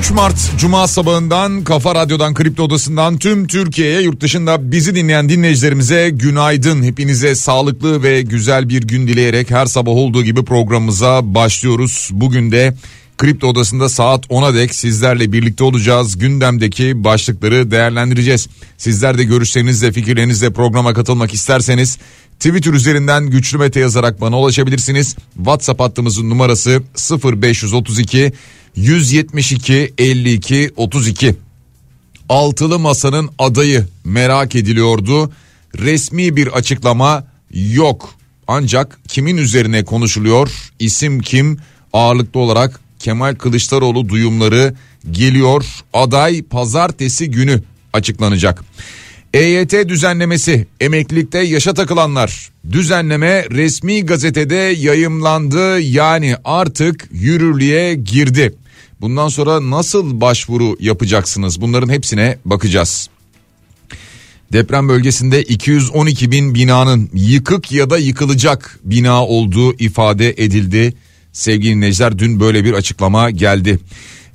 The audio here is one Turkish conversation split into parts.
3 Mart Cuma sabahından Kafa Radyo'dan Kripto Odası'ndan tüm Türkiye'ye yurt dışında bizi dinleyen dinleyicilerimize günaydın. Hepinize sağlıklı ve güzel bir gün dileyerek her sabah olduğu gibi programımıza başlıyoruz. Bugün de Kripto Odası'nda saat 10'a dek sizlerle birlikte olacağız. Gündemdeki başlıkları değerlendireceğiz. Sizler de görüşlerinizle fikirlerinizle programa katılmak isterseniz Twitter üzerinden güçlü mete yazarak bana ulaşabilirsiniz. WhatsApp hattımızın numarası 0532 172 52 32. Altılı Masa'nın adayı merak ediliyordu. Resmi bir açıklama yok. Ancak kimin üzerine konuşuluyor? İsim kim? Ağırlıklı olarak Kemal Kılıçdaroğlu duyumları geliyor. Aday pazartesi günü açıklanacak. EYT düzenlemesi emeklilikte yaşa takılanlar düzenleme resmi gazetede yayımlandı yani artık yürürlüğe girdi. Bundan sonra nasıl başvuru yapacaksınız bunların hepsine bakacağız. Deprem bölgesinde 212 bin binanın yıkık ya da yıkılacak bina olduğu ifade edildi. Sevgili dinleyiciler dün böyle bir açıklama geldi.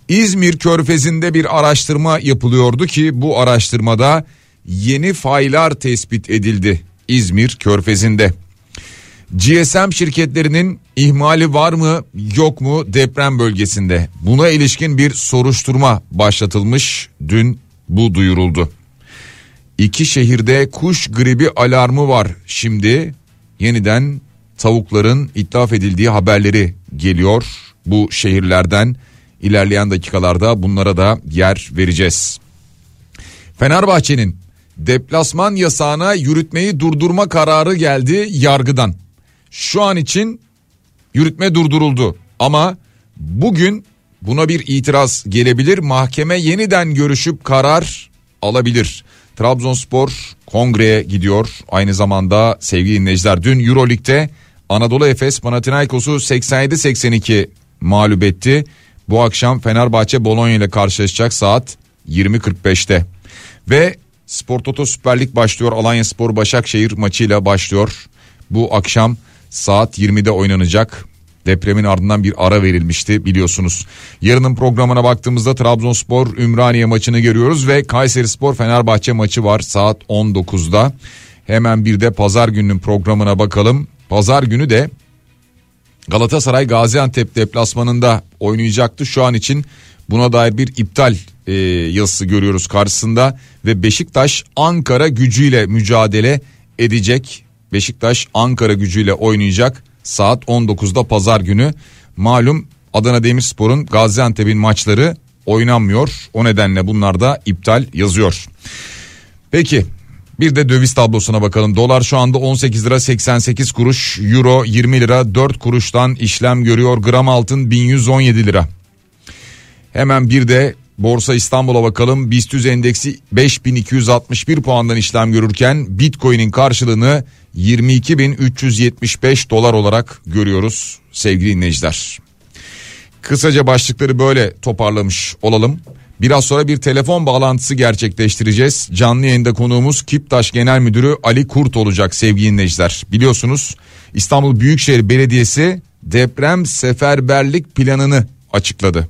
İzmir Körfezi'nde bir araştırma yapılıyordu ki bu araştırmada yeni faylar tespit edildi İzmir Körfezi'nde. GSM şirketlerinin ihmali var mı yok mu deprem bölgesinde? Buna ilişkin bir soruşturma başlatılmış dün bu duyuruldu. İki şehirde kuş gribi alarmı var şimdi yeniden tavukların itlaf edildiği haberleri geliyor bu şehirlerden ilerleyen dakikalarda bunlara da yer vereceğiz. Fenerbahçe'nin deplasman yasağına yürütmeyi durdurma kararı geldi yargıdan. Şu an için yürütme durduruldu ama bugün buna bir itiraz gelebilir. Mahkeme yeniden görüşüp karar alabilir. Trabzonspor kongreye gidiyor. Aynı zamanda sevgili dinleyiciler dün Euroleague'de Anadolu Efes Panathinaikos'u 87-82 mağlup etti. Bu akşam Fenerbahçe Bologna ile karşılaşacak saat 20.45'te. Ve Spor Toto Süper Lig başlıyor. Alanya Spor Başakşehir maçıyla başlıyor. Bu akşam saat 20'de oynanacak. Depremin ardından bir ara verilmişti biliyorsunuz. Yarının programına baktığımızda Trabzonspor Ümraniye maçını görüyoruz ve Kayseri Spor Fenerbahçe maçı var saat 19'da. Hemen bir de pazar gününün programına bakalım. Pazar günü de Galatasaray Gaziantep deplasmanında oynayacaktı. Şu an için buna dair bir iptal e, yazısı görüyoruz karşısında ve Beşiktaş Ankara gücüyle mücadele edecek. Beşiktaş Ankara gücüyle oynayacak saat 19'da pazar günü. Malum Adana Demirspor'un Gaziantep'in maçları oynanmıyor. O nedenle bunlar da iptal yazıyor. Peki bir de döviz tablosuna bakalım. Dolar şu anda 18 lira 88 kuruş, euro 20 lira 4 kuruştan işlem görüyor. Gram altın 1117 lira. Hemen bir de Borsa İstanbul'a bakalım. BIST endeksi 5261 puandan işlem görürken Bitcoin'in karşılığını 22.375 dolar olarak görüyoruz sevgili dinleyiciler. Kısaca başlıkları böyle toparlamış olalım. Biraz sonra bir telefon bağlantısı gerçekleştireceğiz. Canlı yayında konuğumuz Kiptaş Genel Müdürü Ali Kurt olacak sevgili dinleyiciler. Biliyorsunuz İstanbul Büyükşehir Belediyesi deprem seferberlik planını açıkladı.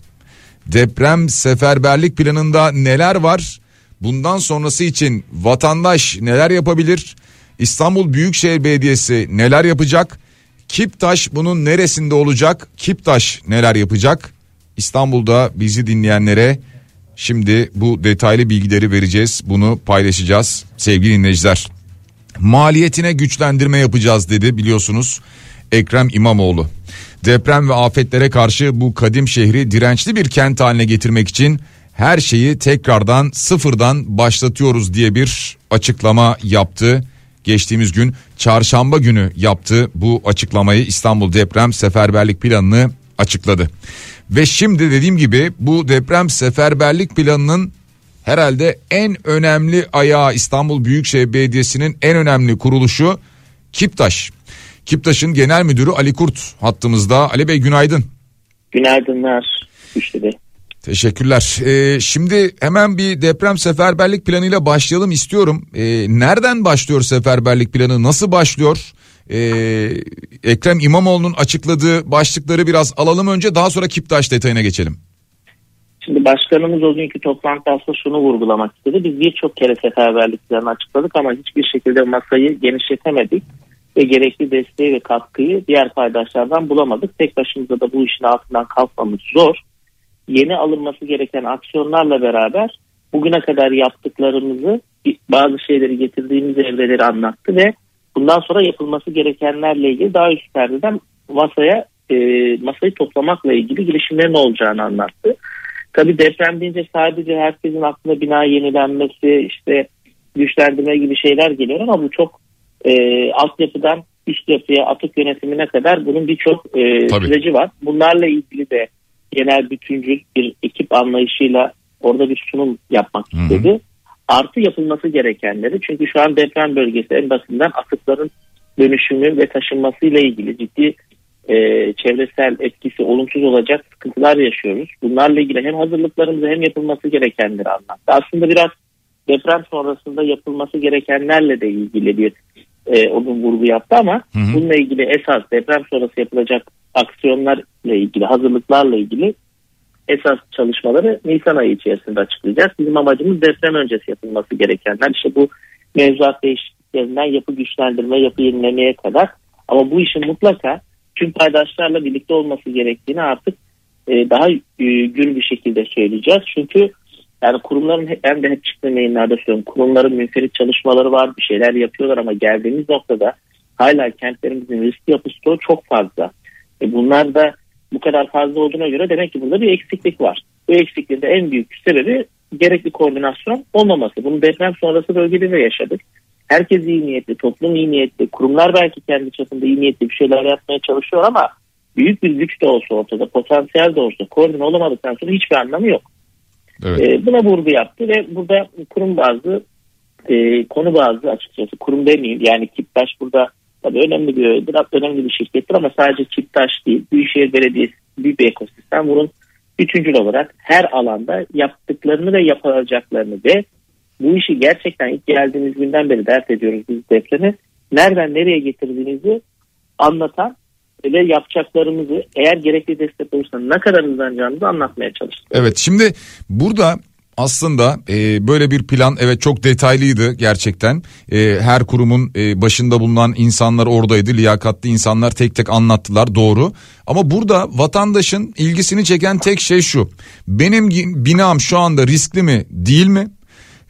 Deprem seferberlik planında neler var? Bundan sonrası için vatandaş neler yapabilir? İstanbul Büyükşehir Belediyesi neler yapacak? Kiptaş bunun neresinde olacak? Kiptaş neler yapacak? İstanbul'da bizi dinleyenlere şimdi bu detaylı bilgileri vereceğiz. Bunu paylaşacağız sevgili dinleyiciler. Maliyetine güçlendirme yapacağız dedi biliyorsunuz Ekrem İmamoğlu. Deprem ve afetlere karşı bu kadim şehri dirençli bir kent haline getirmek için her şeyi tekrardan sıfırdan başlatıyoruz diye bir açıklama yaptı. Geçtiğimiz gün çarşamba günü yaptı bu açıklamayı İstanbul deprem seferberlik planını açıkladı. Ve şimdi dediğim gibi bu deprem seferberlik planının herhalde en önemli ayağı İstanbul Büyükşehir Belediyesi'nin en önemli kuruluşu Kiptaş. Kiptaş'ın genel müdürü Ali Kurt hattımızda. Ali Bey günaydın. Günaydınlar Güçlü Bey. Teşekkürler. Ee, şimdi hemen bir deprem seferberlik planıyla başlayalım istiyorum. Ee, nereden başlıyor seferberlik planı? Nasıl başlıyor? Ee, Ekrem İmamoğlu'nun açıkladığı başlıkları biraz alalım önce daha sonra Kiptaş detayına geçelim. Şimdi başkanımız o günkü toplantıda aslında şunu vurgulamak istedi. Biz birçok kere seferberlik planı açıkladık ama hiçbir şekilde masayı genişletemedik. Ve gerekli desteği ve katkıyı diğer paydaşlardan bulamadık. Tek başımıza da bu işin altından kalkmamız zor. Yeni alınması gereken aksiyonlarla beraber bugüne kadar yaptıklarımızı bazı şeyleri getirdiğimiz evreleri anlattı ve bundan sonra yapılması gerekenlerle ilgili daha üst perdeden masaya e, masayı toplamakla ilgili girişimlerin olacağını anlattı. Tabi deprem deyince sadece herkesin aklına bina yenilenmesi işte güçlendirme gibi şeyler geliyor ama bu çok e, altyapıdan üst yapıya atık yönetimine kadar bunun birçok e, süreci var. Bunlarla ilgili de genel bütüncül bir ekip anlayışıyla orada bir sunum yapmak Hı-hı. istedi. Artı yapılması gerekenleri çünkü şu an deprem bölgesi en basitinden atıkların dönüşümü ve taşınmasıyla ilgili ciddi e, çevresel etkisi olumsuz olacak sıkıntılar yaşıyoruz. Bunlarla ilgili hem hazırlıklarımızı hem yapılması gerekenleri anlattı. Aslında biraz deprem sonrasında yapılması gerekenlerle de ilgili bir e, onun vurgu yaptı ama hı hı. bununla ilgili esas deprem sonrası yapılacak aksiyonlarla ilgili hazırlıklarla ilgili esas çalışmaları Nisan ayı içerisinde açıklayacağız. Bizim amacımız deprem öncesi yapılması gerekenler. İşte bu mevzuat değişikliklerinden yapı güçlendirme, yapı yenilemeye kadar. Ama bu işin mutlaka tüm paydaşlarla birlikte olması gerektiğini artık e, daha e, gür bir şekilde söyleyeceğiz. Çünkü yani kurumların ben de hep çıktığım yayınlarda söylüyorum. Kurumların münferit çalışmaları var bir şeyler yapıyorlar ama geldiğimiz noktada hala kentlerimizin risk yapısı çok fazla. E bunlar da bu kadar fazla olduğuna göre demek ki burada bir eksiklik var. Bu eksikliğin de en büyük sebebi gerekli koordinasyon olmaması. Bunu deprem sonrası bölgede de yaşadık. Herkes iyi niyetli, toplum iyi niyetli, kurumlar belki kendi çapında iyi niyetli bir şeyler yapmaya çalışıyor ama büyük bir güç de olsa ortada, potansiyel de olsa koordine olamadıktan sonra hiçbir anlamı yok. Evet. E, buna vurgu yaptı ve burada kurum bazı e, konu bazı açıkçası. Kurum demeyeyim yani Kiptaş burada tabii önemli bir önemli bir şirkettir ama sadece Kiptaş değil Büyükşehir Belediyesi büyük bir ekosistem. Bunun bütüncül olarak her alanda yaptıklarını ve yapacaklarını ve bu işi gerçekten ilk geldiğimiz günden beri dert ediyoruz biz depremi nereden nereye getirdiğinizi anlatan ve yapacaklarımızı eğer gerekli destek olursa ne kadar hızlanacağımızı anlatmaya çalıştık. Evet şimdi burada aslında e, böyle bir plan evet çok detaylıydı gerçekten. E, her kurumun e, başında bulunan insanlar oradaydı. Liyakatli insanlar tek tek anlattılar doğru. Ama burada vatandaşın ilgisini çeken tek şey şu. Benim binam şu anda riskli mi değil mi?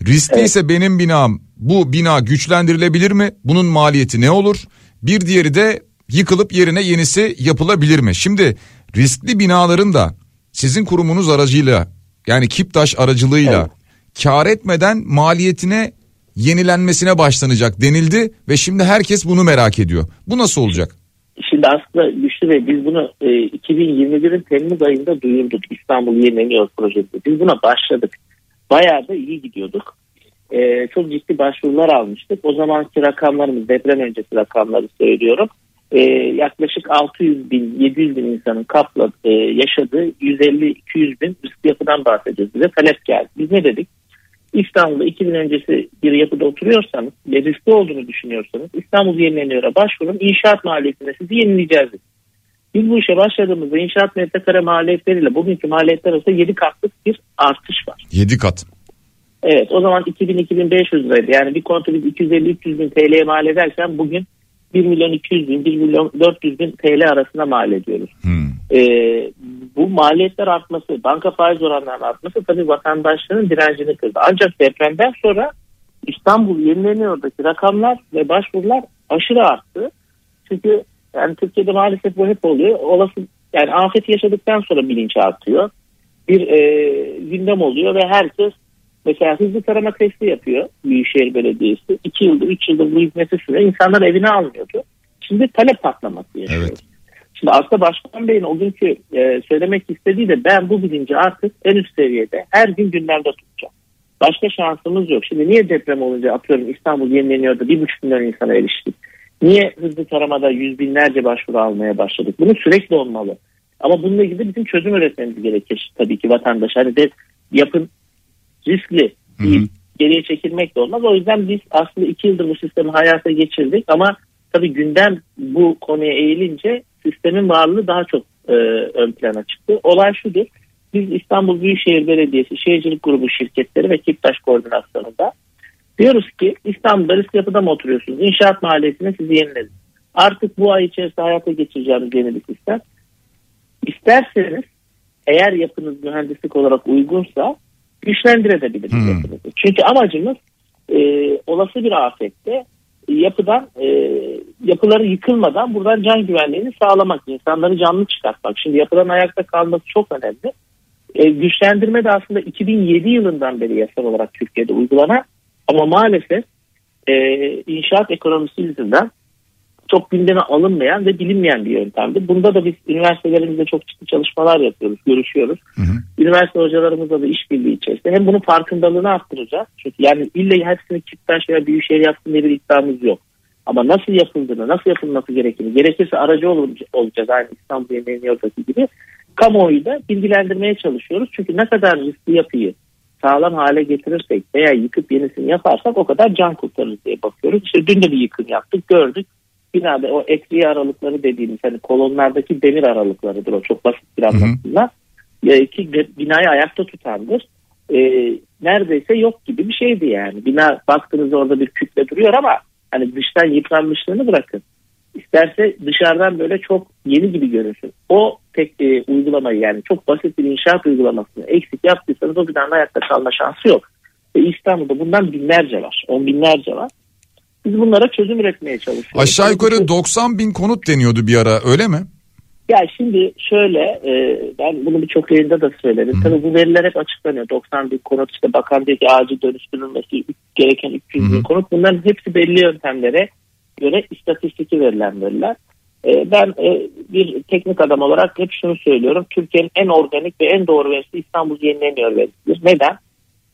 Riskliyse evet. benim binam bu bina güçlendirilebilir mi? Bunun maliyeti ne olur? Bir diğeri de yıkılıp yerine yenisi yapılabilir mi? Şimdi riskli binaların da sizin kurumunuz aracıyla yani Kiptaş aracılığıyla evet. kar etmeden maliyetine yenilenmesine başlanacak denildi ve şimdi herkes bunu merak ediyor. Bu nasıl olacak? Şimdi aslında Güçlü Bey biz bunu e, 2021'in Temmuz ayında duyurduk İstanbul Yenileniyor projesi. Biz buna başladık. Bayağı da iyi gidiyorduk. E, çok ciddi başvurular almıştık. O zamanki rakamlarımız deprem öncesi rakamları söylüyorum e, yaklaşık 600 bin 700 bin insanın kapla e, yaşadığı 150-200 bin riskli yapıdan bahsediyoruz. Bize talep geldi. Biz ne dedik? İstanbul'da 2000 öncesi bir yapıda oturuyorsanız ve riskli olduğunu düşünüyorsanız İstanbul yenileniyor'a başvurun inşaat maliyetinde sizi yenileyeceğiz. Biz bu işe başladığımızda inşaat metrekare maliyetleriyle bugünkü maliyetler arasında 7 katlık bir artış var. 7 kat. Evet o zaman 2000-2500 liraydı. Yani bir kontu biz 250-300 bin TL'ye mal ederken bugün 1 milyon 200 bin 1 milyon 400 bin TL arasında mal ediyoruz. Hmm. Ee, bu maliyetler artması, banka faiz oranlarının artması tabii vatandaşların direncini kırdı. Ancak depremden sonra İstanbul yenileniyor'daki rakamlar ve başvurular aşırı arttı. Çünkü yani Türkiye'de maalesef bu hep oluyor. Olası yani afet yaşadıktan sonra bilinç artıyor. Bir e, gündem oluyor ve herkes Mesela hızlı tarama testi yapıyor Büyükşehir Belediyesi. 2 yıldır 3 yıldır bu hizmeti sürüyor. İnsanlar evine almıyordu. Şimdi talep patlaması yaşıyor. Evet. Şimdi aslında Başkan Bey'in o günkü e, söylemek istediği de ben bu bilinci artık en üst seviyede her gün gündemde tutacağım. Başka şansımız yok. Şimdi niye deprem olunca atıyorum İstanbul yenileniyordu bir buçuk milyon insana eriştik. Niye hızlı taramada yüz binlerce başvuru almaya başladık? Bunu sürekli olmalı. Ama bununla ilgili bizim çözüm üretmemiz gerekir tabii ki vatandaş. Hani de yapın riskli değil, geriye çekilmek de olmaz. O yüzden biz aslında iki yıldır bu sistemi hayata geçirdik ama tabii gündem bu konuya eğilince sistemin varlığı daha çok e, ön plana çıktı. Olay şudur. Biz İstanbul Büyükşehir Belediyesi Şehircilik Grubu şirketleri ve Kiptaş koordinasyonunda diyoruz ki İstanbul'da risk yapıda mı oturuyorsunuz? İnşaat mahallesine sizi yeniledik. Artık bu ay içerisinde hayata geçireceğimiz yeni bir sistem. İsterseniz eğer yapınız mühendislik olarak uygunsa güçlendirebiliriz hmm. Çünkü amacımız e, olası bir afette yapıdan e, yapıları yıkılmadan buradan can güvenliğini sağlamak, insanları canlı çıkartmak. Şimdi yapıdan ayakta kalması çok önemli. E, güçlendirme de aslında 2007 yılından beri yasal olarak Türkiye'de uygulanan ama maalesef e, inşaat ekonomisi yüzünden çok gündeme alınmayan ve bilinmeyen bir yöntemdi. Bunda da biz üniversitelerimizde çok ciddi çalışmalar yapıyoruz, görüşüyoruz. Hı hı. Üniversite hocalarımızla da işbirliği içerisinde hem bunun farkındalığını arttıracağız. Çünkü yani illa hepsini Kiptaş veya Büyükşehir yapsın diye bir iddiamız yok. Ama nasıl yapıldığını, nasıl yapılması gerektiğini, gerekirse aracı olacağız aynı İstanbul Yemeği'nin yoldaki gibi. Kamuoyu da bilgilendirmeye çalışıyoruz. Çünkü ne kadar riskli yapıyı sağlam hale getirirsek veya yıkıp yenisini yaparsak o kadar can kurtarırız diye bakıyoruz. İşte dün de bir yıkım yaptık, gördük binada o ekriye aralıkları dediğimiz hani kolonlardaki demir aralıklarıdır o çok basit bir anlatımla. E, ki binayı ayakta tutandır. E, neredeyse yok gibi bir şeydi yani. Bina baktığınızda orada bir kütle duruyor ama hani dıştan yıpranmışlığını bırakın. İsterse dışarıdan böyle çok yeni gibi görünsün. O tek e, uygulamayı yani çok basit bir inşaat uygulamasını eksik yaptıysanız o binanın ayakta kalma şansı yok. Ve İstanbul'da bundan binlerce var. On binlerce var. Biz bunlara çözüm üretmeye çalışıyoruz. Aşağı yukarı 90 bin konut deniyordu bir ara öyle mi? Ya şimdi şöyle e, ben bunu birçok yayında da söyledim. Tabii bu veriler hep açıklanıyor. 90 bin konut işte bakan diyor ki acil dönüştürülmesi gereken 300 bin konut. Bunların hepsi belli yöntemlere göre istatistiki verilen veriler. E, ben e, bir teknik adam olarak hep şunu söylüyorum. Türkiye'nin en organik ve en doğru verisi İstanbul yenileniyor verisidir. Neden?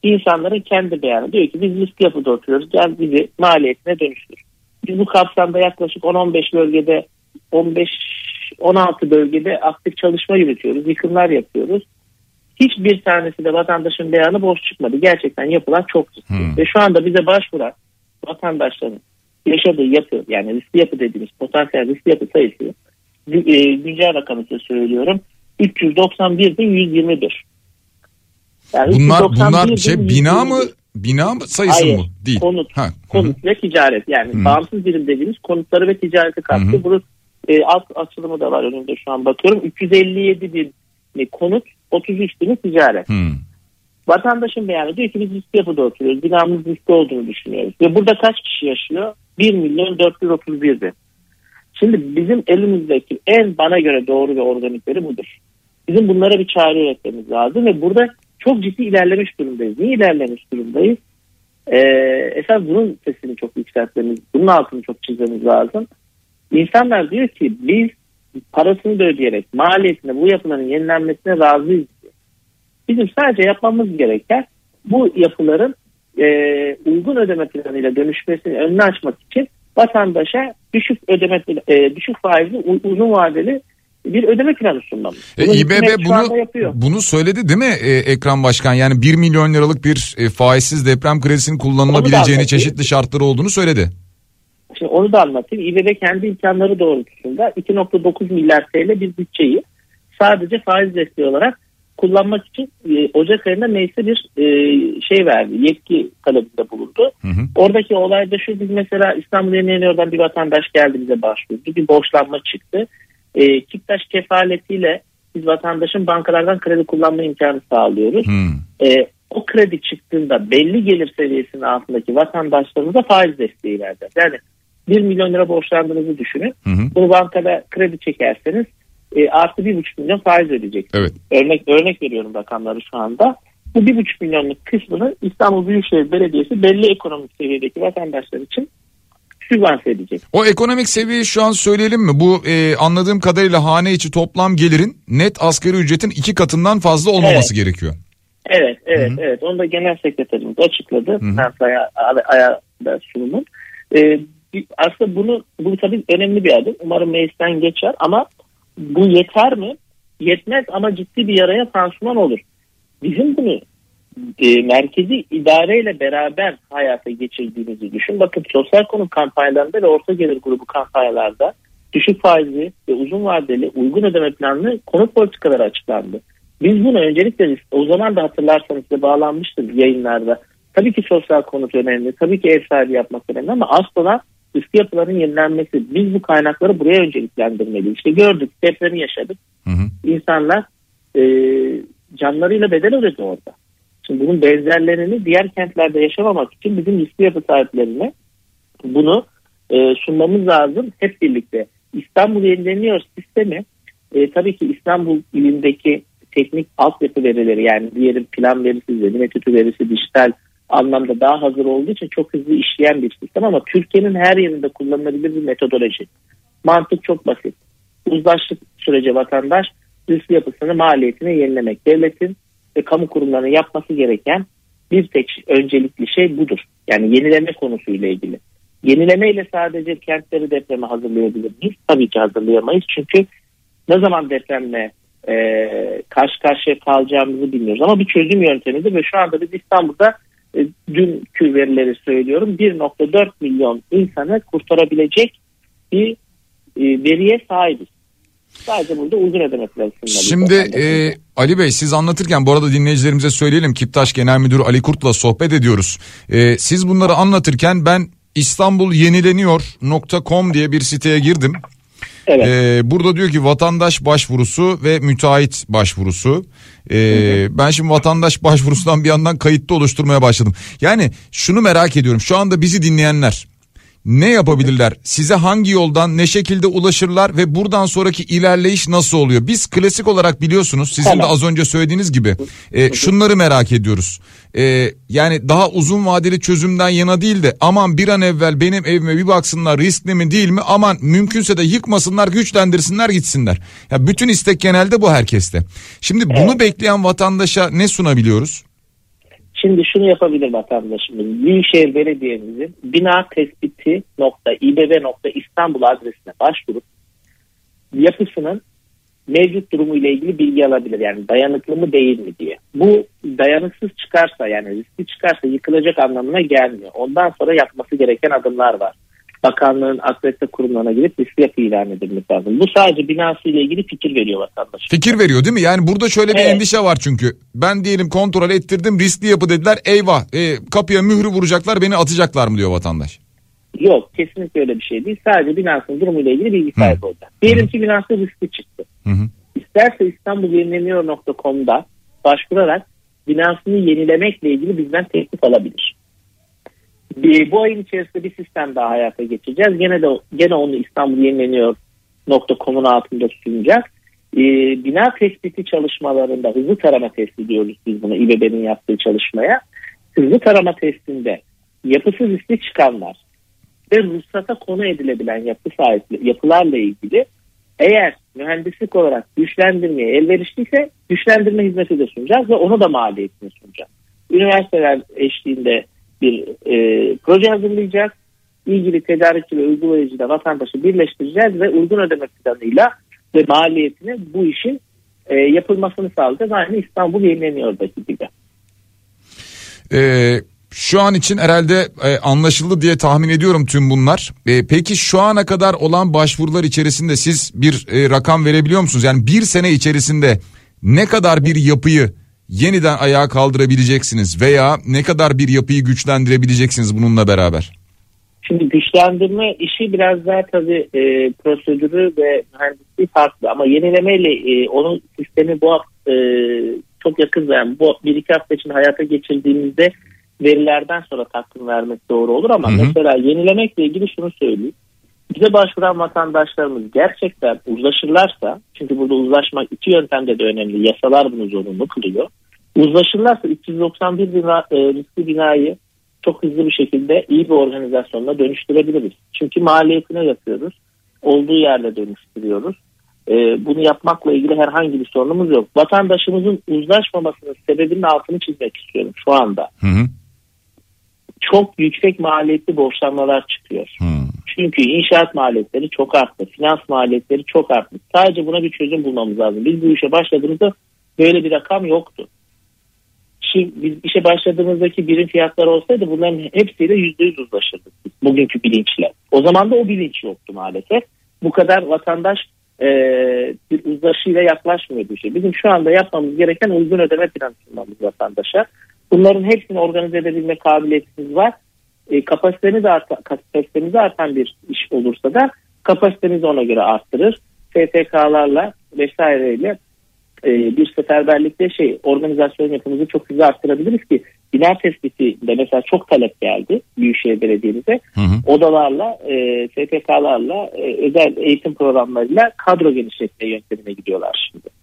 İnsanların kendi beyanı. Diyor ki biz risk yapıda oturuyoruz gel bizi maliyetine dönüştür. Biz bu kapsamda yaklaşık 10-15 bölgede 15-16 bölgede aktif çalışma yürütüyoruz. Yıkımlar yapıyoruz. Hiçbir tanesi de vatandaşın beyanı boş çıkmadı. Gerçekten yapılan çok riskli. Hmm. Ve şu anda bize başvuran vatandaşların yaşadığı yapı yani riskli yapı dediğimiz potansiyel riskli yapı sayısı e, güncel rakamı söylüyorum 391.121. Yani bunlar bunlar şey bina mı bina mı sayısı Hayır, mı? Değil. Konut. Ha. Konut Hı-hı. ve ticaret yani Hı-hı. bağımsız birim dediğimiz konutları ve ticareti kapsıyor. Bunun e, alt açılımı da var önümde şu an bakıyorum. 357 bin konut 33 bin ticaret. Hı. Vatandaşın beyanı diyor ki biz riskli yapıda oturuyoruz. Binamız riskli olduğunu düşünüyoruz. Ve burada kaç kişi yaşıyor? 1 milyon 431 bin. Şimdi bizim elimizdeki en bana göre doğru ve organikleri budur. Bizim bunlara bir çare üretmemiz lazım ve burada çok ciddi ilerlemiş durumdayız. Niye ilerlemiş durumdayız? Ee, esas bunun sesini çok yükseltmemiz, bunun altını çok çizmemiz lazım. İnsanlar diyor ki biz parasını da ödeyerek maliyetine bu yapıların yenilenmesine razıyız. Bizim sadece yapmamız gereken bu yapıların e, uygun ödeme planıyla dönüşmesini önüne açmak için vatandaşa düşük ödeme e, düşük faizli uzun vadeli bir ödeme planı sunmamız. E, İBB bunu bunu söyledi değil mi e, Ekran Başkan? Yani 1 milyon liralık bir e, faizsiz deprem kredisinin kullanılabileceğini çeşitli şartları olduğunu söyledi. Şimdi onu da anlatayım. İBB kendi imkanları doğrultusunda 2.9 milyar TL bir bütçeyi sadece faiz desteği olarak kullanmak için e, Ocak ayında meclise bir e, şey verdi. Yetki talebinde bulundu. Hı hı. Oradaki olay da şu biz mesela İstanbul Yeni bir vatandaş geldi bize başvurdu. Bir borçlanma çıktı e, Kiptaş kefaletiyle biz vatandaşın bankalardan kredi kullanma imkanı sağlıyoruz. Hmm. E, o kredi çıktığında belli gelir seviyesinin altındaki vatandaşlarımıza faiz desteği vereceğiz. Yani 1 milyon lira borçlandığınızı düşünün. Hı Bunu bankada kredi çekerseniz e, artı 1,5 milyon faiz ödeyeceksiniz. Evet. Örnek, örnek veriyorum rakamları şu anda. Bu 1,5 milyonluk kısmını İstanbul Büyükşehir Belediyesi belli ekonomik seviyedeki vatandaşlar için sübvanse edecek. O ekonomik seviyeyi şu an söyleyelim mi? Bu e, anladığım kadarıyla hane içi toplam gelirin net asgari ücretin iki katından fazla olmaması evet. gerekiyor. Evet, evet, Hı-hı. evet. Onu da genel sekreterimiz açıkladı. Fransa'ya ayağda sunumun. Ee, aslında bunu bu tabii önemli bir adım. Umarım meclisten geçer ama bu yeter mi? Yetmez ama ciddi bir yaraya pansuman olur. Bizim bunu e, merkezi idareyle beraber hayata geçirdiğimizi düşün. Bakın sosyal konu kampanyalarında ve orta gelir grubu kampanyalarda düşük faizli ve uzun vadeli uygun ödeme planlı konut politikaları açıklandı. Biz bunu öncelikle o zaman da hatırlarsanız size bağlanmıştık yayınlarda. Tabii ki sosyal konut önemli, tabii ki ev sahibi yapmak önemli ama aslında üstü yapıların yenilenmesi. Biz bu kaynakları buraya önceliklendirmeliyiz. İşte gördük, depremi yaşadık. Hı hı. İnsanlar e, canlarıyla bedel ödedi orada. Şimdi bunun benzerlerini diğer kentlerde yaşamamak için bizim üstü yapı sahiplerine bunu e, sunmamız lazım hep birlikte. İstanbul yenileniyor sistemi e, tabii ki İstanbul ilindeki teknik altyapı verileri yani diyelim plan verisi, zemin etütü verisi, dijital anlamda daha hazır olduğu için çok hızlı işleyen bir sistem ama Türkiye'nin her yerinde kullanılabilir bir metodoloji. Mantık çok basit. Uzlaştık sürece vatandaş üst yapısını maliyetini yenilemek. Devletin ve kamu kurumlarının yapması gereken bir tek öncelikli şey budur. Yani yenileme konusuyla ilgili. Yenileme ile sadece kentleri depreme hazırlayabilir miyiz? Tabii ki hazırlayamayız. Çünkü ne zaman depremle e, karşı karşıya kalacağımızı bilmiyoruz. Ama bir çözüm yöntemidir ve şu anda biz İstanbul'da e, dünkü verileri söylüyorum 1.4 milyon insanı kurtarabilecek bir e, veriye sahibiz. Sadece burada uygun ödemeler Şimdi e, Ali Bey siz anlatırken bu arada dinleyicilerimize söyleyelim Kiptaş Genel Müdürü Ali Kurt'la sohbet ediyoruz. E, siz bunları anlatırken ben İstanbul yenileniyor.com diye bir siteye girdim. Evet. Ee, burada diyor ki vatandaş başvurusu ve müteahhit başvurusu. Ee, ben şimdi vatandaş başvurusundan bir yandan kayıtlı oluşturmaya başladım. Yani şunu merak ediyorum. Şu anda bizi dinleyenler ne yapabilirler? Size hangi yoldan ne şekilde ulaşırlar ve buradan sonraki ilerleyiş nasıl oluyor? Biz klasik olarak biliyorsunuz sizin tamam. de az önce söylediğiniz gibi e, şunları merak ediyoruz. E, yani daha uzun vadeli çözümden yana değil de aman bir an evvel benim evime bir baksınlar riskli mi değil mi aman mümkünse de yıkmasınlar güçlendirsinler gitsinler. Ya bütün istek genelde bu herkeste. Şimdi bunu evet. bekleyen vatandaşa ne sunabiliyoruz? Şimdi şunu yapabilir vatandaşımız. Büyükşehir Belediye'mizin bina tespiti nokta İBB nokta İstanbul adresine başvurup yapısının mevcut durumu ile ilgili bilgi alabilir. Yani dayanıklı mı değil mi diye. Bu dayanıksız çıkarsa yani riskli çıkarsa yıkılacak anlamına gelmiyor. Ondan sonra yapması gereken adımlar var bakanlığın akredite kurumlarına girip riskli yapı ilan edilmesi lazım. Bu sadece binası ile ilgili fikir veriyor vatandaş. Fikir veriyor değil mi? Yani burada şöyle bir evet. endişe var çünkü. Ben diyelim kontrol ettirdim riskli yapı dediler. Eyvah e, kapıya mührü vuracaklar beni atacaklar mı diyor vatandaş. Yok kesinlikle öyle bir şey değil. Sadece binasının durumuyla ilgili bilgi sahibi olacak. Diyelim ki binası riskli çıktı. Hı hı. İsterse İstanbul başvurarak binasını yenilemekle ilgili bizden teklif alabilir. Bir, bu ayın içerisinde bir sistem daha hayata geçeceğiz. Gene de gene onu İstanbul yenileniyor .com'un altında sunacak. E, bina tespiti çalışmalarında hızlı tarama testi diyoruz biz buna İBB'nin yaptığı çalışmaya. Hızlı tarama testinde yapısız riskli çıkanlar ve ruhsata konu edilebilen yapı sahipli yapılarla ilgili eğer mühendislik olarak güçlendirmeye elverişliyse güçlendirme hizmeti de sunacağız ve onu da maliyetini sunacağız. Üniversiteler eşliğinde bir e, proje hazırlayacağız. İlgili tedarikçi ve uygulayıcı da vatandaşı birleştireceğiz ve uygun ödeme planıyla ve maliyetini bu işin e, yapılmasını sağlayacağız. Aynı İstanbul yenileniyor'daki gibi. Ee, şu an için herhalde e, anlaşıldı diye tahmin ediyorum tüm bunlar. E, peki şu ana kadar olan başvurular içerisinde siz bir e, rakam verebiliyor musunuz? Yani bir sene içerisinde ne kadar bir yapıyı yeniden ayağa kaldırabileceksiniz veya ne kadar bir yapıyı güçlendirebileceksiniz bununla beraber? Şimdi güçlendirme işi biraz daha tabii e, prosedürü ve mühendisliği farklı ama yenilemeyle e, onun sistemi bu e, çok yakın yani bu bir iki hafta için hayata geçirdiğimizde verilerden sonra takdim vermek doğru olur ama hı hı. mesela yenilemekle ilgili şunu söyleyeyim. Bize başvuran vatandaşlarımız gerçekten uzlaşırlarsa çünkü burada uzlaşmak iki yöntemde de önemli. Yasalar bunu zorunlu kılıyor uzlaşırlarsa 391 bina, e, riskli binayı çok hızlı bir şekilde iyi bir organizasyonla dönüştürebiliriz. Çünkü maliyetine yapıyoruz. Olduğu yerde dönüştürüyoruz. Ee, bunu yapmakla ilgili herhangi bir sorunumuz yok. Vatandaşımızın uzlaşmamasının sebebinin altını çizmek istiyorum şu anda. Hı hı. Çok yüksek maliyetli borçlanmalar çıkıyor. Hı. Çünkü inşaat maliyetleri çok arttı. Finans maliyetleri çok arttı. Sadece buna bir çözüm bulmamız lazım. Biz bu işe başladığımızda böyle bir rakam yoktu. Biz işe başladığımızdaki birim fiyatları olsaydı bunların hepsiyle yüzde yüz uzlaşırdık. Bugünkü bilinçle. O zaman da o bilinç yoktu maalesef. Bu kadar vatandaş e, bir uzlaşıyla yaklaşmıyordu işe. Bizim şu anda yapmamız gereken uygun ödeme planı sunmamız vatandaşa. Bunların hepsini organize edebilme kabiliyetimiz var. E, kapasitemiz, artan, kapasitemiz artan bir iş olursa da kapasitemizi ona göre arttırır. STK'larla vesaireyle e, bir seferberlikte şey organizasyon yapımızı çok hızlı arttırabiliriz ki bina tespitinde mesela çok talep geldi Büyükşehir Belediye'mize. Hı hı. Odalarla, e, STK'larla, e, özel eğitim programlarıyla kadro genişletme yöntemine gidiyorlar şimdi.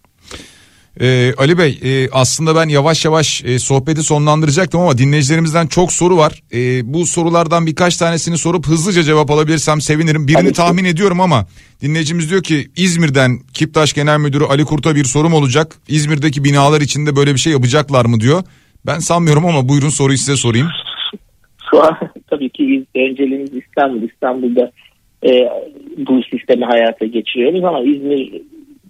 Ee, Ali Bey e, aslında ben yavaş yavaş e, sohbeti sonlandıracaktım ama dinleyicilerimizden çok soru var. E, bu sorulardan birkaç tanesini sorup hızlıca cevap alabilirsem sevinirim. Birini Tabii ki. tahmin ediyorum ama dinleyicimiz diyor ki İzmir'den Kiptaş Genel Müdürü Ali Kurt'a bir sorum olacak. İzmir'deki binalar içinde böyle bir şey yapacaklar mı diyor. Ben sanmıyorum ama buyurun soruyu size sorayım. Şu an tabii ki önceliğimiz İstanbul. İstanbul'da e, bu sistemi hayata geçiriyoruz ama İzmir'de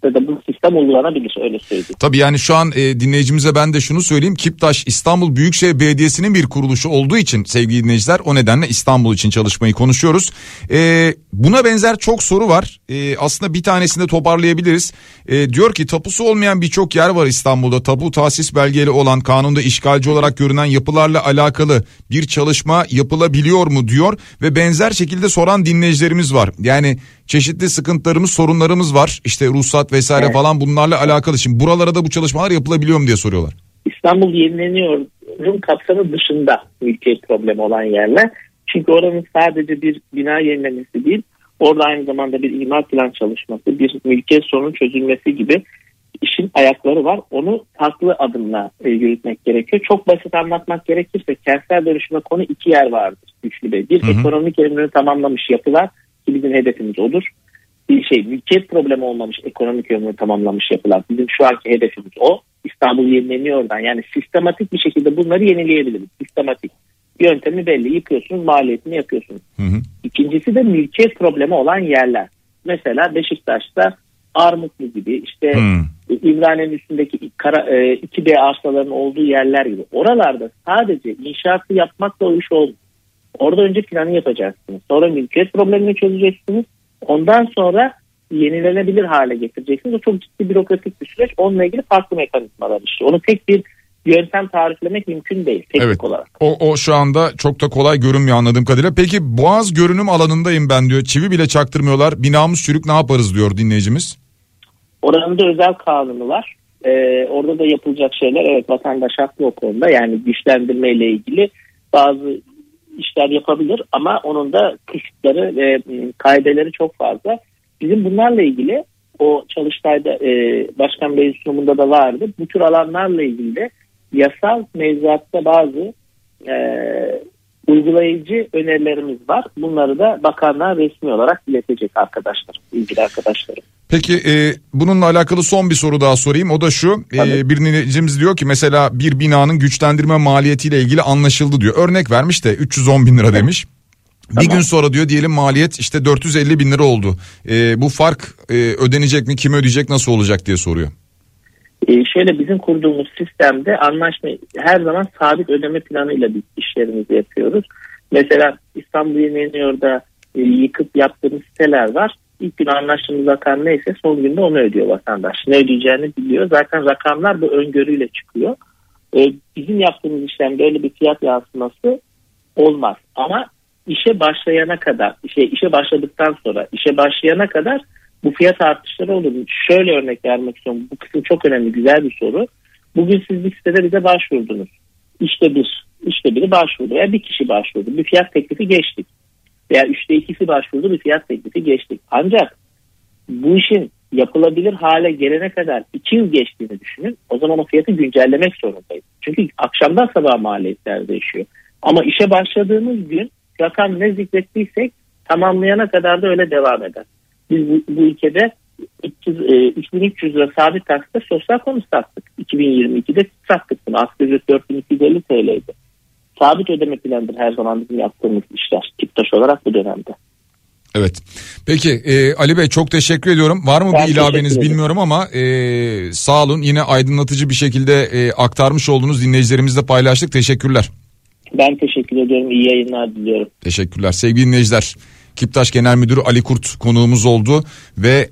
de bu sistem uygulanabilir öyle söyleyeyim. Tabii yani şu an e, dinleyicimize ben de şunu söyleyeyim. Kiptaş İstanbul Büyükşehir Belediyesi'nin bir kuruluşu olduğu için sevgili dinleyiciler o nedenle İstanbul için çalışmayı konuşuyoruz. E, buna benzer çok soru var. E, aslında bir tanesini de toparlayabiliriz. E, diyor ki tapusu olmayan birçok yer var İstanbul'da. Tapu tahsis belgeli olan kanunda işgalci olarak görünen yapılarla alakalı bir çalışma yapılabiliyor mu diyor. Ve benzer şekilde soran dinleyicilerimiz var. Yani çeşitli sıkıntılarımız sorunlarımız var. İşte ruhsat vesaire Evet. falan bunlarla alakalı. Şimdi buralara da bu çalışmalar yapılabiliyor mu diye soruyorlar. İstanbul yenileniyor'un kapsamı dışında mülkiyet problemi olan yerler. Çünkü oranın sadece bir bina yenilemesi değil, orada aynı zamanda bir imar plan çalışması, bir mülkiyet sorunun çözülmesi gibi işin ayakları var. Onu farklı adımla e, yürütmek gerekiyor. Çok basit anlatmak gerekirse kentsel dönüşüme konu iki yer vardır Güçlü Bey. Bir Hı hı. ekonomik ömrünü tamamlamış yapılar ki bizim hedefimiz odur. Bir şey mülkiyet problemi olmamış ekonomik ömrünü tamamlamış yapılar. Bizim şu anki hedefimiz o. İstanbul yenileniyordan yani sistematik bir şekilde bunları yenileyebiliriz. Sistematik. Yöntemi belli. Yıkıyorsunuz maliyetini yapıyorsunuz. Hı hı. İkincisi de mülkiyet problemi olan yerler. Mesela Beşiktaş'ta Armutlu gibi işte Hmm. İmrane'nin üstündeki kara, e, 2B arsaların olduğu yerler gibi. Oralarda sadece inşaatı yapmakla o iş olmuyor. Orada önce planı yapacaksınız. Sonra mülkiyet problemini çözeceksiniz. Ondan sonra yenilenebilir hale getireceksiniz. O çok ciddi bürokratik bir süreç. Onunla ilgili farklı mekanizmalar işliyor. Onu tek bir yöntem tariflemek mümkün değil teknik Evet. olarak. O, o şu anda çok da kolay görünmüyor anladığım kadarıyla. Peki Boğaz görünüm alanındayım ben diyor. Çivi bile çaktırmıyorlar. Binamız çürük ne yaparız diyor dinleyicimiz. Oranın da özel kanunu var. Ee, orada da yapılacak şeyler evet vatandaş haklı o konuda. Yani güçlendirme ile ilgili bazı işler yapabilir ama onun da kısıtları ve m, kaideleri çok fazla. Bizim bunlarla ilgili o çalıştayda e, Başkan Bey'in sunumunda da vardı. Bu tür alanlarla ilgili de yasal mevzuatta bazı e, uygulayıcı önerilerimiz var. Bunları da bakanlar resmi olarak iletecek arkadaşlar, ilgili arkadaşlarım. Peki e, bununla alakalı son bir soru daha sorayım. O da şu. E, Tabii. bir dinleyicimiz diyor ki mesela bir binanın güçlendirme maliyetiyle ilgili anlaşıldı diyor. Örnek vermiş de 310 bin lira demiş. Bir Tamam. gün sonra diyor diyelim maliyet işte 450 bin lira oldu. E, bu fark e, ödenecek mi kim ödeyecek nasıl olacak diye soruyor. Ee, şöyle bizim kurduğumuz sistemde anlaşma her zaman sabit ödeme planıyla biz işlerimizi yapıyoruz. Mesela İstanbul Yenileniyor'da e, yıkıp yaptığımız siteler var. İlk gün anlaştığımız rakam neyse son günde onu ödüyor vatandaş. Ne ödeyeceğini biliyor. Zaten rakamlar bu öngörüyle çıkıyor. Ee, bizim yaptığımız işlem böyle bir fiyat yansıması olmaz. Ama işe başlayana kadar, işe, işe başladıktan sonra, işe başlayana kadar bu fiyat artışları olur. Şöyle örnek vermek istiyorum. Bu kısım çok önemli, güzel bir soru. Bugün siz bir sitede bize başvurdunuz. İşte bir, işte biri başvurdu veya bir kişi başvurdu. Bir fiyat teklifi geçtik. Veya üçte ikisi başvurdu bir fiyat teklifi geçtik. Ancak bu işin yapılabilir hale gelene kadar iki yıl geçtiğini düşünün. O zaman o fiyatı güncellemek zorundayız. Çünkü akşamdan sabaha maliyetler değişiyor. Ama işe başladığımız gün rakam ne zikrettiysek tamamlayana kadar da öyle devam eder. Biz bu, bu ülkede 300, e, 3300 lira sabit taksitle sosyal konut sattık. 2022'de sattık bunu. Asgari ücret 4250 TL'ydi. Sabit ödeme planıdır her zaman bizim yaptığımız işler. Tiptaş olarak bu dönemde. Evet. Peki e, Ali Bey çok teşekkür ediyorum. Var mı Ben bir ilaveniz bilmiyorum ama e, sağ olun. Yine aydınlatıcı bir şekilde e, aktarmış olduğunuz dinleyicilerimizle paylaştık. Teşekkürler. Ben teşekkür ediyorum. İyi yayınlar diliyorum. Teşekkürler. Sevgili dinleyiciler, Kiptaş Genel Müdürü Ali Kurt konuğumuz oldu ve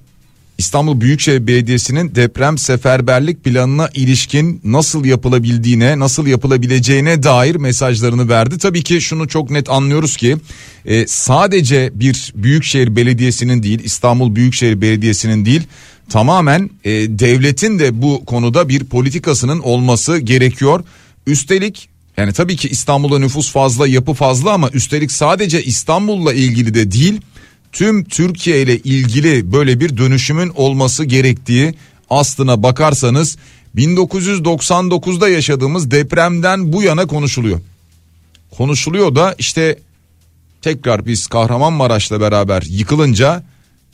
İstanbul Büyükşehir Belediyesi'nin deprem seferberlik planına ilişkin nasıl yapılabildiğine, nasıl yapılabileceğine dair mesajlarını verdi. Tabii ki şunu çok net anlıyoruz ki e, sadece bir Büyükşehir Belediyesi'nin değil, İstanbul Büyükşehir Belediyesi'nin değil, tamamen e, devletin de bu konuda bir politikasının olması gerekiyor. Üstelik yani tabii ki İstanbul'da nüfus fazla, yapı fazla ama üstelik sadece İstanbul'la ilgili de değil, tüm Türkiye ile ilgili böyle bir dönüşümün olması gerektiği aslına bakarsanız 1999'da yaşadığımız depremden bu yana konuşuluyor. Konuşuluyor da işte tekrar biz Kahramanmaraş'la beraber yıkılınca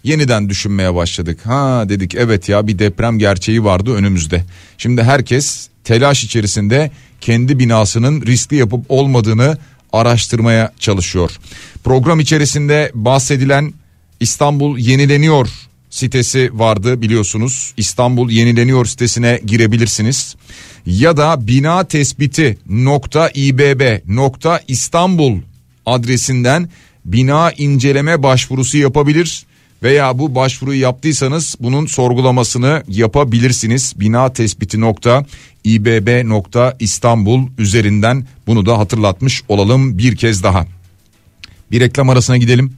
yeniden düşünmeye başladık. Ha dedik evet ya bir deprem gerçeği vardı önümüzde. Şimdi herkes telaş içerisinde kendi binasının riskli yapıp olmadığını araştırmaya çalışıyor. Program içerisinde bahsedilen İstanbul yenileniyor sitesi vardı biliyorsunuz. İstanbul yenileniyor sitesine girebilirsiniz. Ya da bina tespiti nokta İBB nokta İstanbul adresinden bina inceleme başvurusu yapabilir veya bu başvuruyu yaptıysanız bunun sorgulamasını yapabilirsiniz. Bina tespiti nokta İBB nokta İstanbul üzerinden bunu da hatırlatmış olalım bir kez daha. Bir reklam arasına gidelim.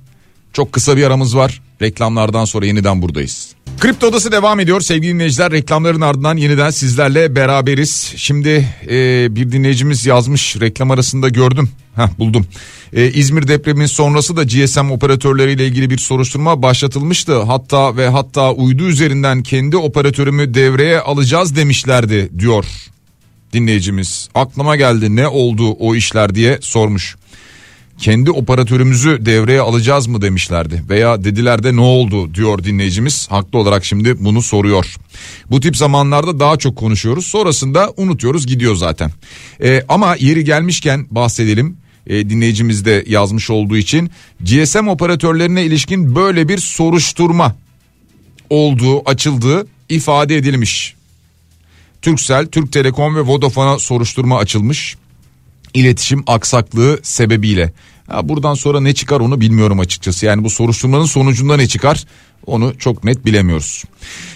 Çok kısa bir aramız var. Reklamlardan sonra yeniden buradayız. Kripto Odası devam ediyor sevgili dinleyiciler. Reklamların ardından yeniden sizlerle beraberiz. Şimdi e, bir dinleyicimiz yazmış reklam arasında gördüm. Heh, buldum. E, İzmir depreminin sonrası da GSM operatörleriyle ilgili bir soruşturma başlatılmıştı. Hatta ve hatta uydu üzerinden kendi operatörümü devreye alacağız demişlerdi diyor dinleyicimiz. Aklıma geldi ne oldu o işler diye sormuş kendi operatörümüzü devreye alacağız mı demişlerdi. Veya dediler de ne oldu diyor dinleyicimiz. Haklı olarak şimdi bunu soruyor. Bu tip zamanlarda daha çok konuşuyoruz. Sonrasında unutuyoruz gidiyor zaten. Ee, ama yeri gelmişken bahsedelim. E, dinleyicimiz de yazmış olduğu için GSM operatörlerine ilişkin böyle bir soruşturma olduğu açıldığı ifade edilmiş. Turkcell, Türk Telekom ve Vodafone'a soruşturma açılmış iletişim aksaklığı sebebiyle. Ha, buradan sonra ne çıkar onu bilmiyorum açıkçası. Yani bu soruşturmanın sonucunda ne çıkar onu çok net bilemiyoruz.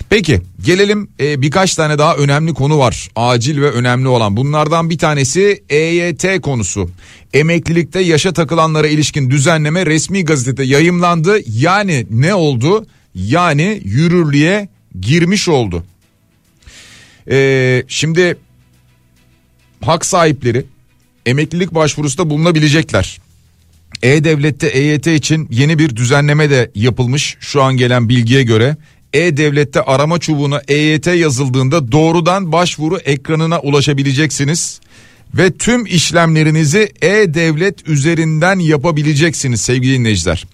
Peki gelelim e, birkaç tane daha önemli konu var. Acil ve önemli olan. Bunlardan bir tanesi EYT konusu. Emeklilikte yaşa takılanlara ilişkin düzenleme resmi gazetede yayımlandı. Yani ne oldu? Yani yürürlüğe girmiş oldu. E, şimdi hak sahipleri emeklilik başvurusunda bulunabilecekler. E-Devlet'te EYT için yeni bir düzenleme de yapılmış şu an gelen bilgiye göre. E-Devlet'te arama çubuğuna EYT yazıldığında doğrudan başvuru ekranına ulaşabileceksiniz. Ve tüm işlemlerinizi E-Devlet üzerinden yapabileceksiniz sevgili dinleyiciler.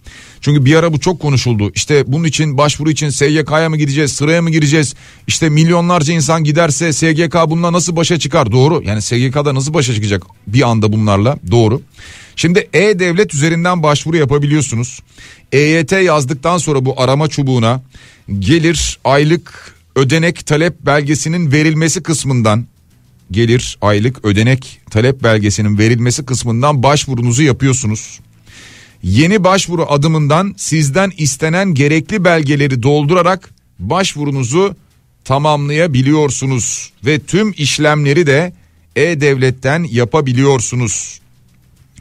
Çünkü bir ara bu çok konuşuldu. İşte bunun için başvuru için SGK'ya mı gideceğiz, sıraya mı gireceğiz? İşte milyonlarca insan giderse SGK bununla nasıl başa çıkar? Doğru. Yani SGK'da nasıl başa çıkacak bir anda bunlarla? Doğru. Şimdi E-Devlet üzerinden başvuru yapabiliyorsunuz. EYT yazdıktan sonra bu arama çubuğuna gelir aylık ödenek talep belgesinin verilmesi kısmından gelir aylık ödenek talep belgesinin verilmesi kısmından başvurunuzu yapıyorsunuz. Yeni başvuru adımından sizden istenen gerekli belgeleri doldurarak başvurunuzu tamamlayabiliyorsunuz ve tüm işlemleri de E-Devlet'ten yapabiliyorsunuz.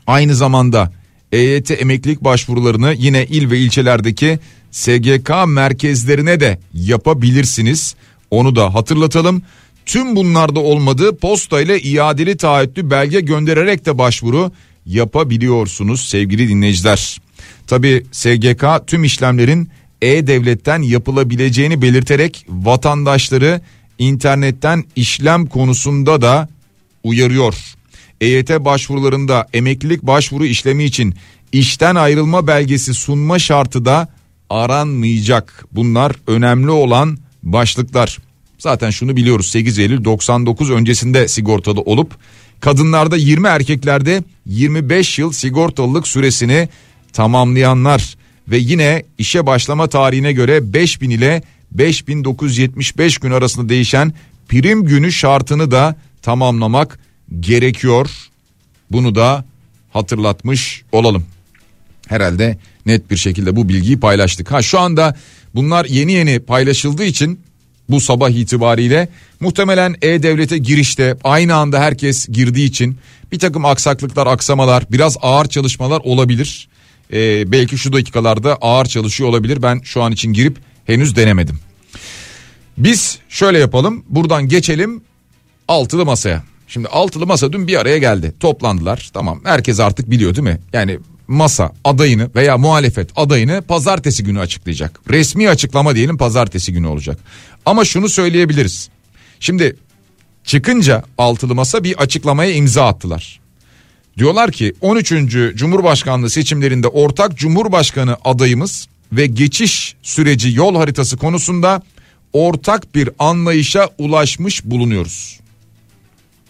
Aynı zamanda EYT emeklilik başvurularını yine il ve ilçelerdeki SGK merkezlerine de yapabilirsiniz. Onu da hatırlatalım. Tüm bunlarda olmadığı posta ile iadeli taahhütlü belge göndererek de başvuru yapabiliyorsunuz sevgili dinleyiciler. Tabi SGK tüm işlemlerin e-devletten yapılabileceğini belirterek vatandaşları internetten işlem konusunda da uyarıyor. EYT başvurularında emeklilik başvuru işlemi için işten ayrılma belgesi sunma şartı da aranmayacak. Bunlar önemli olan başlıklar. Zaten şunu biliyoruz 8 Eylül 99 öncesinde sigortalı olup kadınlarda 20 erkeklerde 25 yıl sigortalılık süresini tamamlayanlar ve yine işe başlama tarihine göre 5000 ile 5975 gün arasında değişen prim günü şartını da tamamlamak gerekiyor. Bunu da hatırlatmış olalım. Herhalde net bir şekilde bu bilgiyi paylaştık. Ha şu anda bunlar yeni yeni paylaşıldığı için bu sabah itibariyle muhtemelen E-Devlet'e girişte aynı anda herkes girdiği için bir takım aksaklıklar aksamalar biraz ağır çalışmalar olabilir. Ee, belki şu dakikalarda ağır çalışıyor olabilir ben şu an için girip henüz denemedim. Biz şöyle yapalım buradan geçelim altılı masaya. Şimdi altılı masa dün bir araya geldi toplandılar tamam herkes artık biliyor değil mi? Yani masa adayını veya muhalefet adayını pazartesi günü açıklayacak. Resmi açıklama diyelim pazartesi günü olacak. Ama şunu söyleyebiliriz. Şimdi çıkınca altılı masa bir açıklamaya imza attılar. Diyorlar ki 13. Cumhurbaşkanlığı seçimlerinde ortak Cumhurbaşkanı adayımız ve geçiş süreci yol haritası konusunda ortak bir anlayışa ulaşmış bulunuyoruz.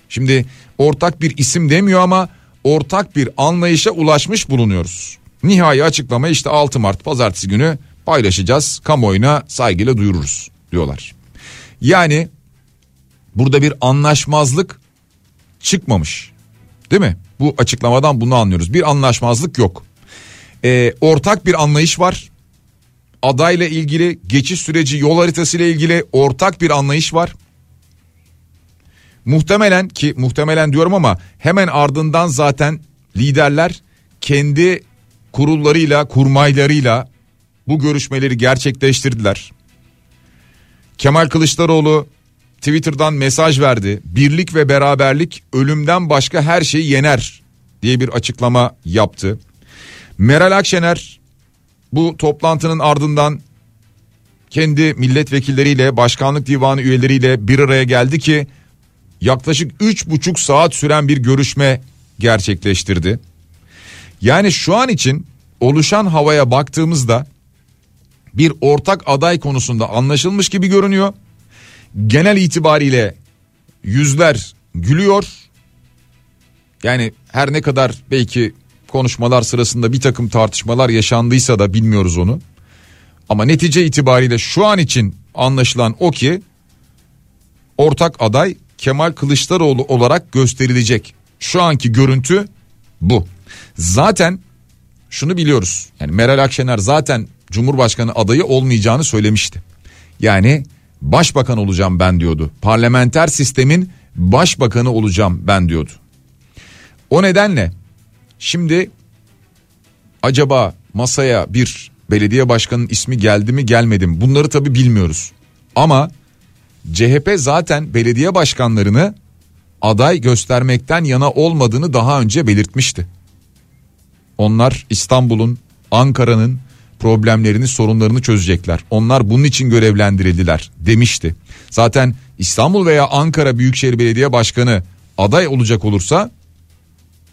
Şimdi ortak bir isim demiyor ama ortak bir anlayışa ulaşmış bulunuyoruz. Nihai açıklamayı işte 6 Mart pazartesi günü paylaşacağız. Kamuoyuna saygıyla duyururuz diyorlar. Yani burada bir anlaşmazlık çıkmamış. Değil mi? Bu açıklamadan bunu anlıyoruz. Bir anlaşmazlık yok. Ee, ortak bir anlayış var. Adayla ilgili geçiş süreci yol haritası ile ilgili ortak bir anlayış var. Muhtemelen ki muhtemelen diyorum ama hemen ardından zaten liderler kendi kurullarıyla kurmaylarıyla bu görüşmeleri gerçekleştirdiler. Kemal Kılıçdaroğlu Twitter'dan mesaj verdi. Birlik ve beraberlik ölümden başka her şeyi yener diye bir açıklama yaptı. Meral Akşener bu toplantının ardından kendi milletvekilleriyle başkanlık divanı üyeleriyle bir araya geldi ki yaklaşık üç buçuk saat süren bir görüşme gerçekleştirdi. Yani şu an için oluşan havaya baktığımızda bir ortak aday konusunda anlaşılmış gibi görünüyor. Genel itibariyle yüzler gülüyor. Yani her ne kadar belki konuşmalar sırasında bir takım tartışmalar yaşandıysa da bilmiyoruz onu. Ama netice itibariyle şu an için anlaşılan o ki ortak aday Kemal Kılıçdaroğlu olarak gösterilecek. Şu anki görüntü bu. Zaten şunu biliyoruz. Yani Meral Akşener zaten Cumhurbaşkanı adayı olmayacağını söylemişti. Yani başbakan olacağım ben diyordu. Parlamenter sistemin başbakanı olacağım ben diyordu. O nedenle şimdi acaba masaya bir belediye başkanının ismi geldi mi gelmedi mi bunları tabi bilmiyoruz. Ama CHP zaten belediye başkanlarını aday göstermekten yana olmadığını daha önce belirtmişti. Onlar İstanbul'un, Ankara'nın problemlerini, sorunlarını çözecekler. Onlar bunun için görevlendirildiler demişti. Zaten İstanbul veya Ankara Büyükşehir Belediye Başkanı aday olacak olursa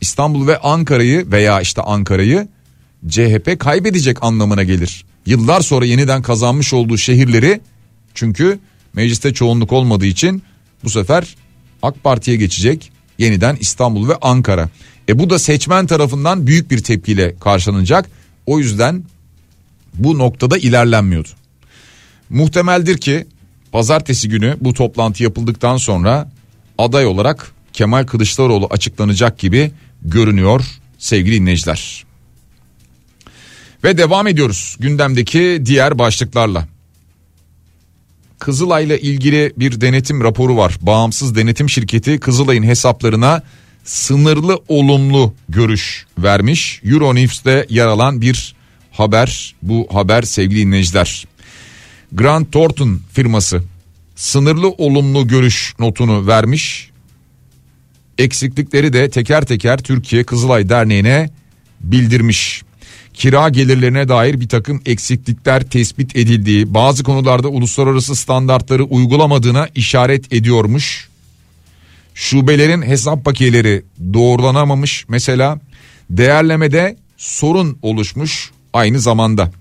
İstanbul ve Ankara'yı veya işte Ankara'yı CHP kaybedecek anlamına gelir. Yıllar sonra yeniden kazanmış olduğu şehirleri çünkü mecliste çoğunluk olmadığı için bu sefer AK Parti'ye geçecek yeniden İstanbul ve Ankara. E bu da seçmen tarafından büyük bir tepkiyle karşılanacak. O yüzden bu noktada ilerlenmiyordu. Muhtemeldir ki pazartesi günü bu toplantı yapıldıktan sonra aday olarak Kemal Kılıçdaroğlu açıklanacak gibi görünüyor sevgili dinleyiciler. Ve devam ediyoruz gündemdeki diğer başlıklarla. Kızılay'la ilgili bir denetim raporu var. Bağımsız denetim şirketi Kızılay'ın hesaplarına sınırlı olumlu görüş vermiş. Euronews'te yer alan bir haber. Bu haber sevgili dinleyiciler. Grant Thornton firması sınırlı olumlu görüş notunu vermiş. Eksiklikleri de teker teker Türkiye Kızılay Derneği'ne bildirmiş kira gelirlerine dair bir takım eksiklikler tespit edildiği, bazı konularda uluslararası standartları uygulamadığına işaret ediyormuş. Şubelerin hesap bakiyeleri doğrulanamamış mesela. Değerlemede sorun oluşmuş aynı zamanda.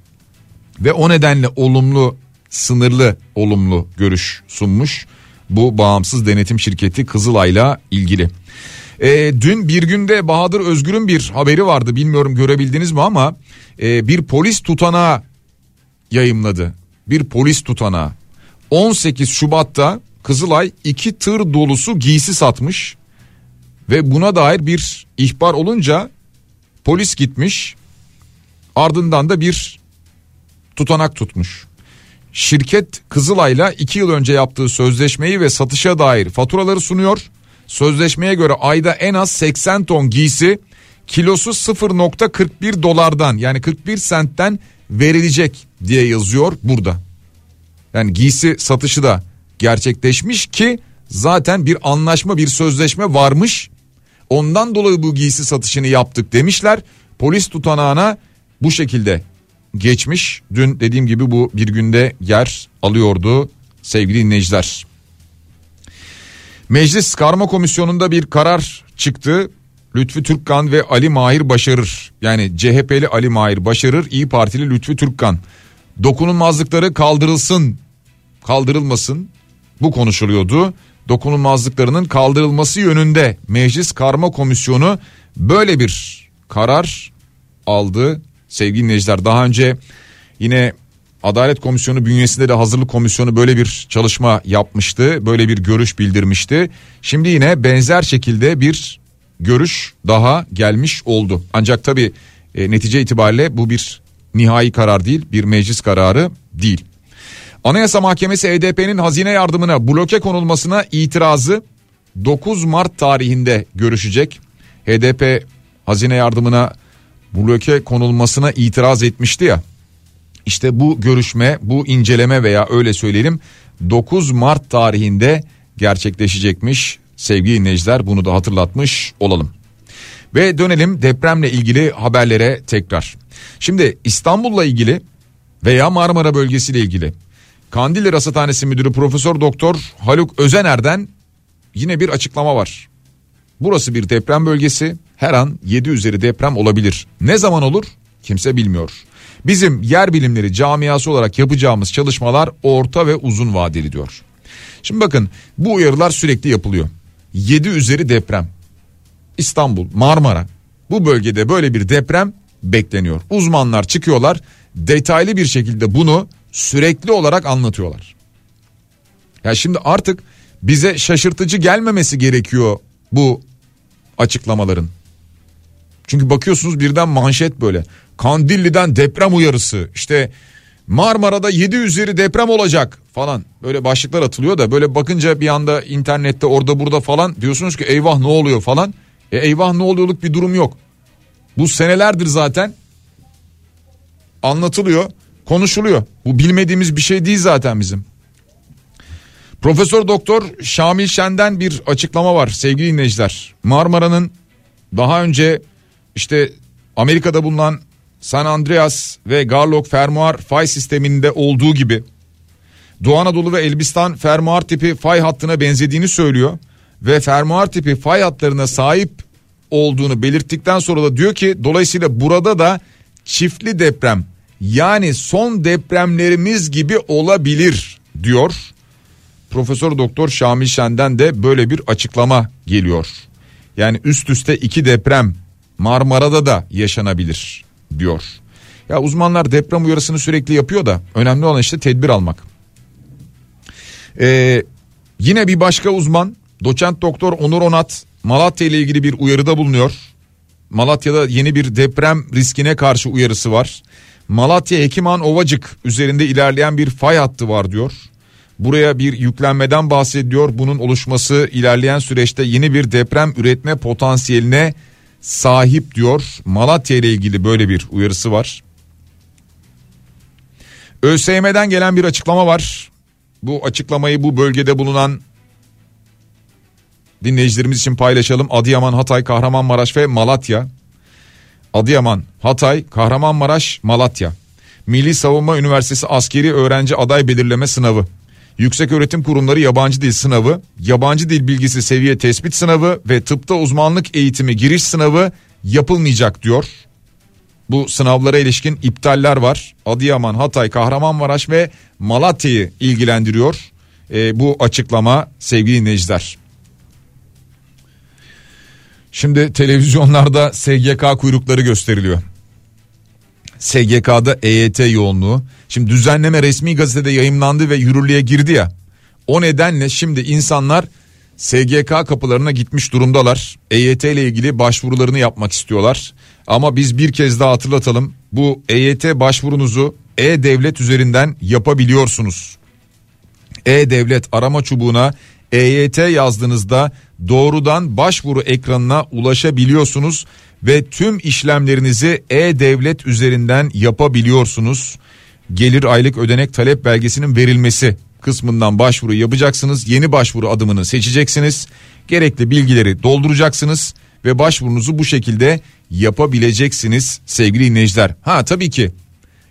Ve o nedenle olumlu, sınırlı olumlu görüş sunmuş bu bağımsız denetim şirketi Kızılay'la ilgili. E, dün bir günde Bahadır Özgür'ün bir haberi vardı bilmiyorum görebildiniz mi ama e, bir polis tutanağı yayımladı. Bir polis tutanağı. 18 Şubat'ta Kızılay iki tır dolusu giysi satmış ve buna dair bir ihbar olunca polis gitmiş ardından da bir tutanak tutmuş. Şirket Kızılay'la 2 yıl önce yaptığı sözleşmeyi ve satışa dair faturaları sunuyor. Sözleşmeye göre ayda en az 80 ton giysi kilosu 0.41 dolardan yani 41 sentten verilecek diye yazıyor burada. Yani giysi satışı da gerçekleşmiş ki zaten bir anlaşma bir sözleşme varmış. Ondan dolayı bu giysi satışını yaptık demişler. Polis tutanağına bu şekilde geçmiş. Dün dediğim gibi bu bir günde yer alıyordu sevgili dinleyiciler. Meclis Karma Komisyonu'nda bir karar çıktı. Lütfü Türkkan ve Ali Mahir Başarır yani CHP'li Ali Mahir Başarır İyi Partili Lütfü Türkkan dokunulmazlıkları kaldırılsın kaldırılmasın bu konuşuluyordu. Dokunulmazlıklarının kaldırılması yönünde Meclis Karma Komisyonu böyle bir karar aldı sevgili dinleyiciler. Daha önce yine Adalet Komisyonu bünyesinde de hazırlık komisyonu böyle bir çalışma yapmıştı. Böyle bir görüş bildirmişti. Şimdi yine benzer şekilde bir görüş daha gelmiş oldu. Ancak tabi e, netice itibariyle bu bir nihai karar değil bir meclis kararı değil. Anayasa Mahkemesi HDP'nin e hazine yardımına bloke konulmasına itirazı 9 Mart tarihinde görüşecek. HDP hazine yardımına bloke konulmasına itiraz etmişti ya. İşte bu görüşme, bu inceleme veya öyle söyleyelim 9 Mart tarihinde gerçekleşecekmiş. Sevgili dinleyiciler bunu da hatırlatmış olalım. Ve dönelim depremle ilgili haberlere tekrar. Şimdi İstanbul'la ilgili veya Marmara bölgesiyle ilgili Kandilli Rasathanesi Müdürü Profesör Doktor Haluk Özener'den yine bir açıklama var. Burası bir deprem bölgesi. Her an 7 üzeri deprem olabilir. Ne zaman olur? Kimse bilmiyor. Bizim yer bilimleri camiası olarak yapacağımız çalışmalar orta ve uzun vadeli diyor. Şimdi bakın bu uyarılar sürekli yapılıyor. 7 üzeri deprem. İstanbul, Marmara bu bölgede böyle bir deprem bekleniyor. Uzmanlar çıkıyorlar detaylı bir şekilde bunu sürekli olarak anlatıyorlar. Ya şimdi artık bize şaşırtıcı gelmemesi gerekiyor bu açıklamaların. Çünkü bakıyorsunuz birden manşet böyle. Kandilli'den deprem uyarısı. İşte Marmara'da 7 üzeri deprem olacak falan. Böyle başlıklar atılıyor da böyle bakınca bir anda internette orada burada falan diyorsunuz ki eyvah ne oluyor falan. E eyvah ne oluyorluk bir durum yok. Bu senelerdir zaten anlatılıyor, konuşuluyor. Bu bilmediğimiz bir şey değil zaten bizim. Profesör Doktor Şamil Şen'den bir açıklama var sevgili dinleyiciler. Marmara'nın daha önce işte Amerika'da bulunan San Andreas ve Garlock fermuar fay sisteminde olduğu gibi Doğu Anadolu ve Elbistan fermuar tipi fay hattına benzediğini söylüyor ve fermuar tipi fay hatlarına sahip olduğunu belirttikten sonra da diyor ki dolayısıyla burada da çiftli deprem yani son depremlerimiz gibi olabilir diyor. Profesör Doktor Şamil Şen'den de böyle bir açıklama geliyor. Yani üst üste iki deprem Marmara'da da yaşanabilir diyor. Ya uzmanlar deprem uyarısını sürekli yapıyor da önemli olan işte tedbir almak. Ee, yine bir başka uzman doçent doktor Onur Onat Malatya ile ilgili bir uyarıda bulunuyor. Malatya'da yeni bir deprem riskine karşı uyarısı var. Malatya Hekiman Ovacık üzerinde ilerleyen bir fay hattı var diyor. Buraya bir yüklenmeden bahsediyor. Bunun oluşması ilerleyen süreçte yeni bir deprem üretme potansiyeline sahip diyor. Malatya ile ilgili böyle bir uyarısı var. ÖSYM'den gelen bir açıklama var. Bu açıklamayı bu bölgede bulunan dinleyicilerimiz için paylaşalım. Adıyaman, Hatay, Kahramanmaraş ve Malatya. Adıyaman, Hatay, Kahramanmaraş, Malatya. Milli Savunma Üniversitesi Askeri Öğrenci Aday Belirleme Sınavı. Yükseköğretim Kurumları Yabancı Dil Sınavı, Yabancı Dil Bilgisi Seviye Tespit Sınavı ve Tıpta Uzmanlık Eğitimi Giriş Sınavı yapılmayacak diyor. Bu sınavlara ilişkin iptaller var. Adıyaman, Hatay, Kahramanmaraş ve Malatya'yı ilgilendiriyor. E, bu açıklama sevgili dinleyiciler. Şimdi televizyonlarda SGK kuyrukları gösteriliyor. SGK'da EYT yoğunluğu. Şimdi düzenleme resmi gazetede yayımlandı ve yürürlüğe girdi ya. O nedenle şimdi insanlar SGK kapılarına gitmiş durumdalar. EYT ile ilgili başvurularını yapmak istiyorlar. Ama biz bir kez daha hatırlatalım. Bu EYT başvurunuzu E-Devlet üzerinden yapabiliyorsunuz. E-Devlet arama çubuğuna EYT yazdığınızda doğrudan başvuru ekranına ulaşabiliyorsunuz ve tüm işlemlerinizi E-Devlet üzerinden yapabiliyorsunuz. Gelir aylık ödenek talep belgesinin verilmesi kısmından başvuru yapacaksınız. Yeni başvuru adımını seçeceksiniz. Gerekli bilgileri dolduracaksınız ve başvurunuzu bu şekilde yapabileceksiniz sevgili dinleyiciler. Ha tabii ki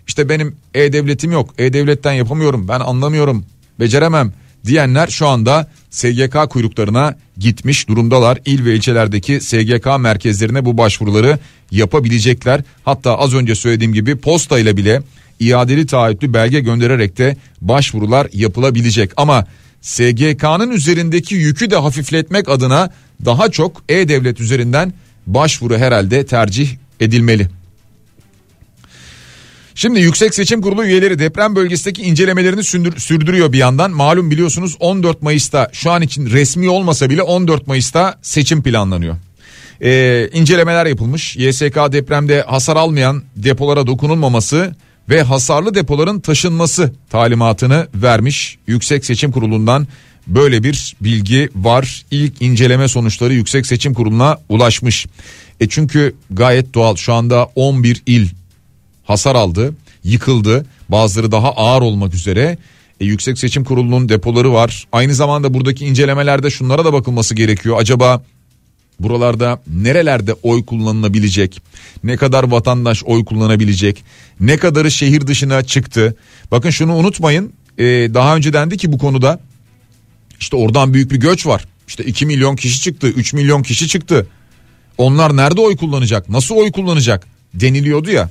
işte benim e-devletim yok. E-devletten yapamıyorum. Ben anlamıyorum. Beceremem diyenler şu anda SGK kuyruklarına gitmiş durumdalar. İl ve ilçelerdeki SGK merkezlerine bu başvuruları yapabilecekler. Hatta az önce söylediğim gibi posta ile bile iadeli taahhütlü belge göndererek de başvurular yapılabilecek. Ama SGK'nın üzerindeki yükü de hafifletmek adına daha çok e-devlet üzerinden başvuru herhalde tercih edilmeli. Şimdi Yüksek Seçim Kurulu üyeleri deprem bölgesindeki incelemelerini sürdürüyor bir yandan. Malum biliyorsunuz 14 Mayıs'ta şu an için resmi olmasa bile 14 Mayıs'ta seçim planlanıyor. Ee, incelemeler yapılmış. YSK depremde hasar almayan depolara dokunulmaması ve hasarlı depoların taşınması talimatını vermiş. Yüksek Seçim Kurulu'ndan böyle bir bilgi var. İlk inceleme sonuçları Yüksek Seçim Kurulu'na ulaşmış. E çünkü gayet doğal şu anda 11 il hasar aldı, yıkıldı. Bazıları daha ağır olmak üzere. E, Yüksek Seçim Kurulu'nun depoları var. Aynı zamanda buradaki incelemelerde şunlara da bakılması gerekiyor. Acaba buralarda nerelerde oy kullanılabilecek? Ne kadar vatandaş oy kullanabilecek? Ne kadarı şehir dışına çıktı? Bakın şunu unutmayın. E, daha önce dendi ki bu konuda işte oradan büyük bir göç var. İşte 2 milyon kişi çıktı, 3 milyon kişi çıktı. Onlar nerede oy kullanacak? Nasıl oy kullanacak? deniliyordu ya.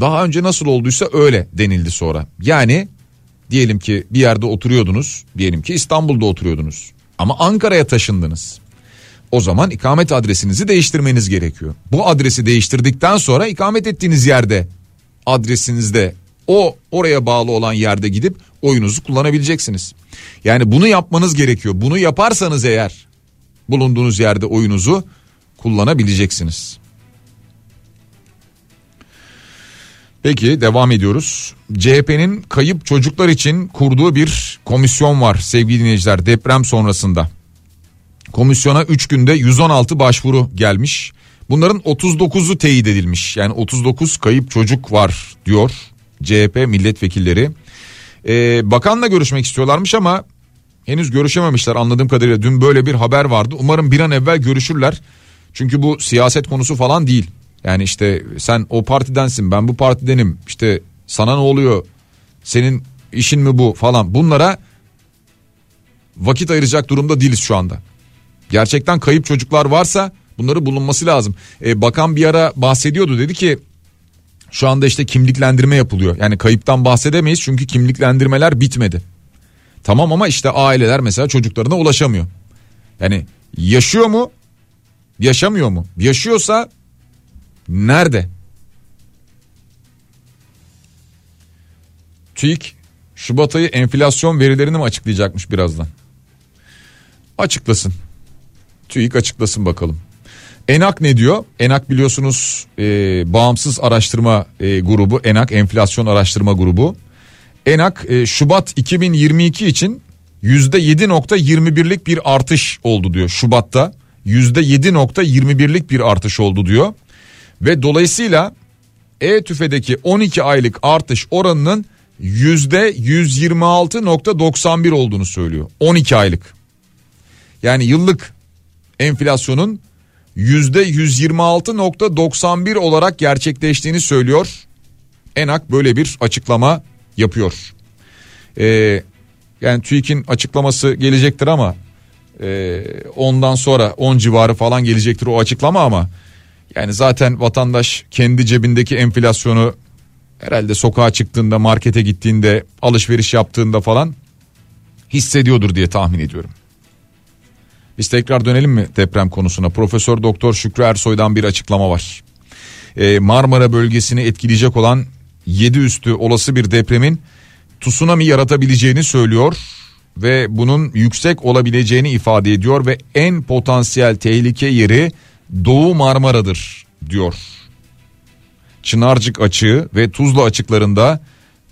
Daha önce nasıl olduysa öyle denildi sonra. Yani diyelim ki bir yerde oturuyordunuz. Diyelim ki İstanbul'da oturuyordunuz. Ama Ankara'ya taşındınız. O zaman ikamet adresinizi değiştirmeniz gerekiyor. Bu adresi değiştirdikten sonra ikamet ettiğiniz yerde adresinizde o oraya bağlı olan yerde gidip oyunuzu kullanabileceksiniz. Yani bunu yapmanız gerekiyor. Bunu yaparsanız eğer bulunduğunuz yerde oyunuzu kullanabileceksiniz. Peki devam ediyoruz. CHP'nin kayıp çocuklar için kurduğu bir komisyon var sevgili dinleyiciler deprem sonrasında. Komisyona 3 günde 116 başvuru gelmiş. Bunların 39'u teyit edilmiş. Yani 39 kayıp çocuk var diyor CHP milletvekilleri. Ee, bakanla görüşmek istiyorlarmış ama henüz görüşememişler anladığım kadarıyla. Dün böyle bir haber vardı. Umarım bir an evvel görüşürler. Çünkü bu siyaset konusu falan değil. Yani işte sen o partidensin ben bu partidenim işte sana ne oluyor senin işin mi bu falan bunlara vakit ayıracak durumda değiliz şu anda. Gerçekten kayıp çocuklar varsa bunları bulunması lazım. Ee, bakan bir ara bahsediyordu dedi ki şu anda işte kimliklendirme yapılıyor. Yani kayıptan bahsedemeyiz çünkü kimliklendirmeler bitmedi. Tamam ama işte aileler mesela çocuklarına ulaşamıyor. Yani yaşıyor mu? Yaşamıyor mu? Yaşıyorsa Nerede? TÜİK Şubat ayı enflasyon verilerini mi açıklayacakmış birazdan? Açıklasın. TÜİK açıklasın bakalım. Enak ne diyor? Enak biliyorsunuz e, bağımsız araştırma e, grubu. Enak enflasyon araştırma grubu. Enak e, Şubat 2022 için %7.21'lik bir artış oldu diyor Şubat'ta. %7.21'lik bir artış oldu diyor. Ve dolayısıyla E-TÜFE'deki 12 aylık artış oranının yüzde 126.91 olduğunu söylüyor. 12 aylık. Yani yıllık enflasyonun yüzde 126.91 olarak gerçekleştiğini söylüyor. Enak böyle bir açıklama yapıyor. Ee, Yani TÜİK'in açıklaması gelecektir ama e, ondan sonra 10 civarı falan gelecektir o açıklama ama yani zaten vatandaş kendi cebindeki enflasyonu herhalde sokağa çıktığında markete gittiğinde alışveriş yaptığında falan hissediyordur diye tahmin ediyorum. Biz tekrar dönelim mi deprem konusuna? Profesör Doktor Şükrü Ersoy'dan bir açıklama var. Ee, Marmara bölgesini etkileyecek olan 7 üstü olası bir depremin tsunami yaratabileceğini söylüyor ve bunun yüksek olabileceğini ifade ediyor ve en potansiyel tehlike yeri Doğu Marmara'dır diyor. Çınarcık açığı ve Tuzla açıklarında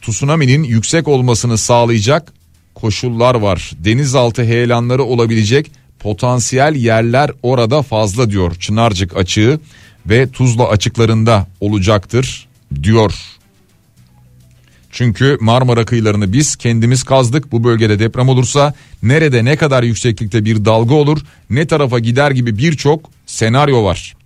tsunami'nin yüksek olmasını sağlayacak koşullar var. Denizaltı heyelanları olabilecek potansiyel yerler orada fazla diyor. Çınarcık açığı ve Tuzla açıklarında olacaktır diyor. Çünkü Marmara kıyılarını biz kendimiz kazdık. Bu bölgede deprem olursa nerede ne kadar yükseklikte bir dalga olur, ne tarafa gider gibi birçok senaryo var.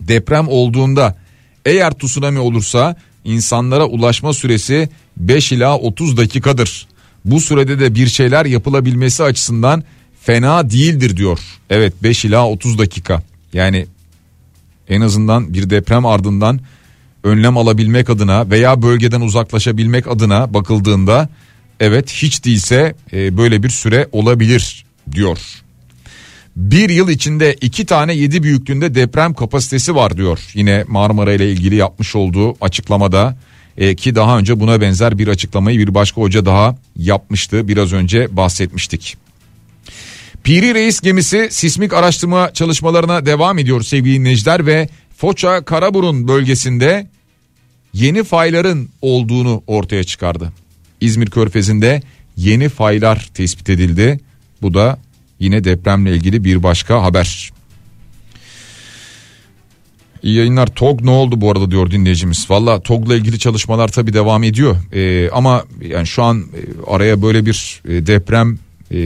Deprem olduğunda eğer tsunami olursa insanlara ulaşma süresi 5 ila 30 dakikadır. Bu sürede de bir şeyler yapılabilmesi açısından fena değildir diyor. Evet 5 ila 30 dakika. Yani en azından bir deprem ardından önlem alabilmek adına veya bölgeden uzaklaşabilmek adına bakıldığında evet hiç değilse e, böyle bir süre olabilir diyor. Bir yıl içinde iki tane yedi büyüklüğünde deprem kapasitesi var diyor. Yine Marmara ile ilgili yapmış olduğu açıklamada e, ki daha önce buna benzer bir açıklamayı bir başka hoca daha yapmıştı. Biraz önce bahsetmiştik. Piri Reis gemisi sismik araştırma çalışmalarına devam ediyor sevgili dinleyiciler ve Foça Karaburun bölgesinde yeni fayların olduğunu ortaya çıkardı. İzmir Körfezi'nde yeni faylar tespit edildi. Bu da yine depremle ilgili bir başka haber. İyi yayınlar TOG ne oldu bu arada diyor dinleyicimiz. Valla TOG'la ilgili çalışmalar tabi devam ediyor. Ee, ama yani şu an e, araya böyle bir e, deprem e,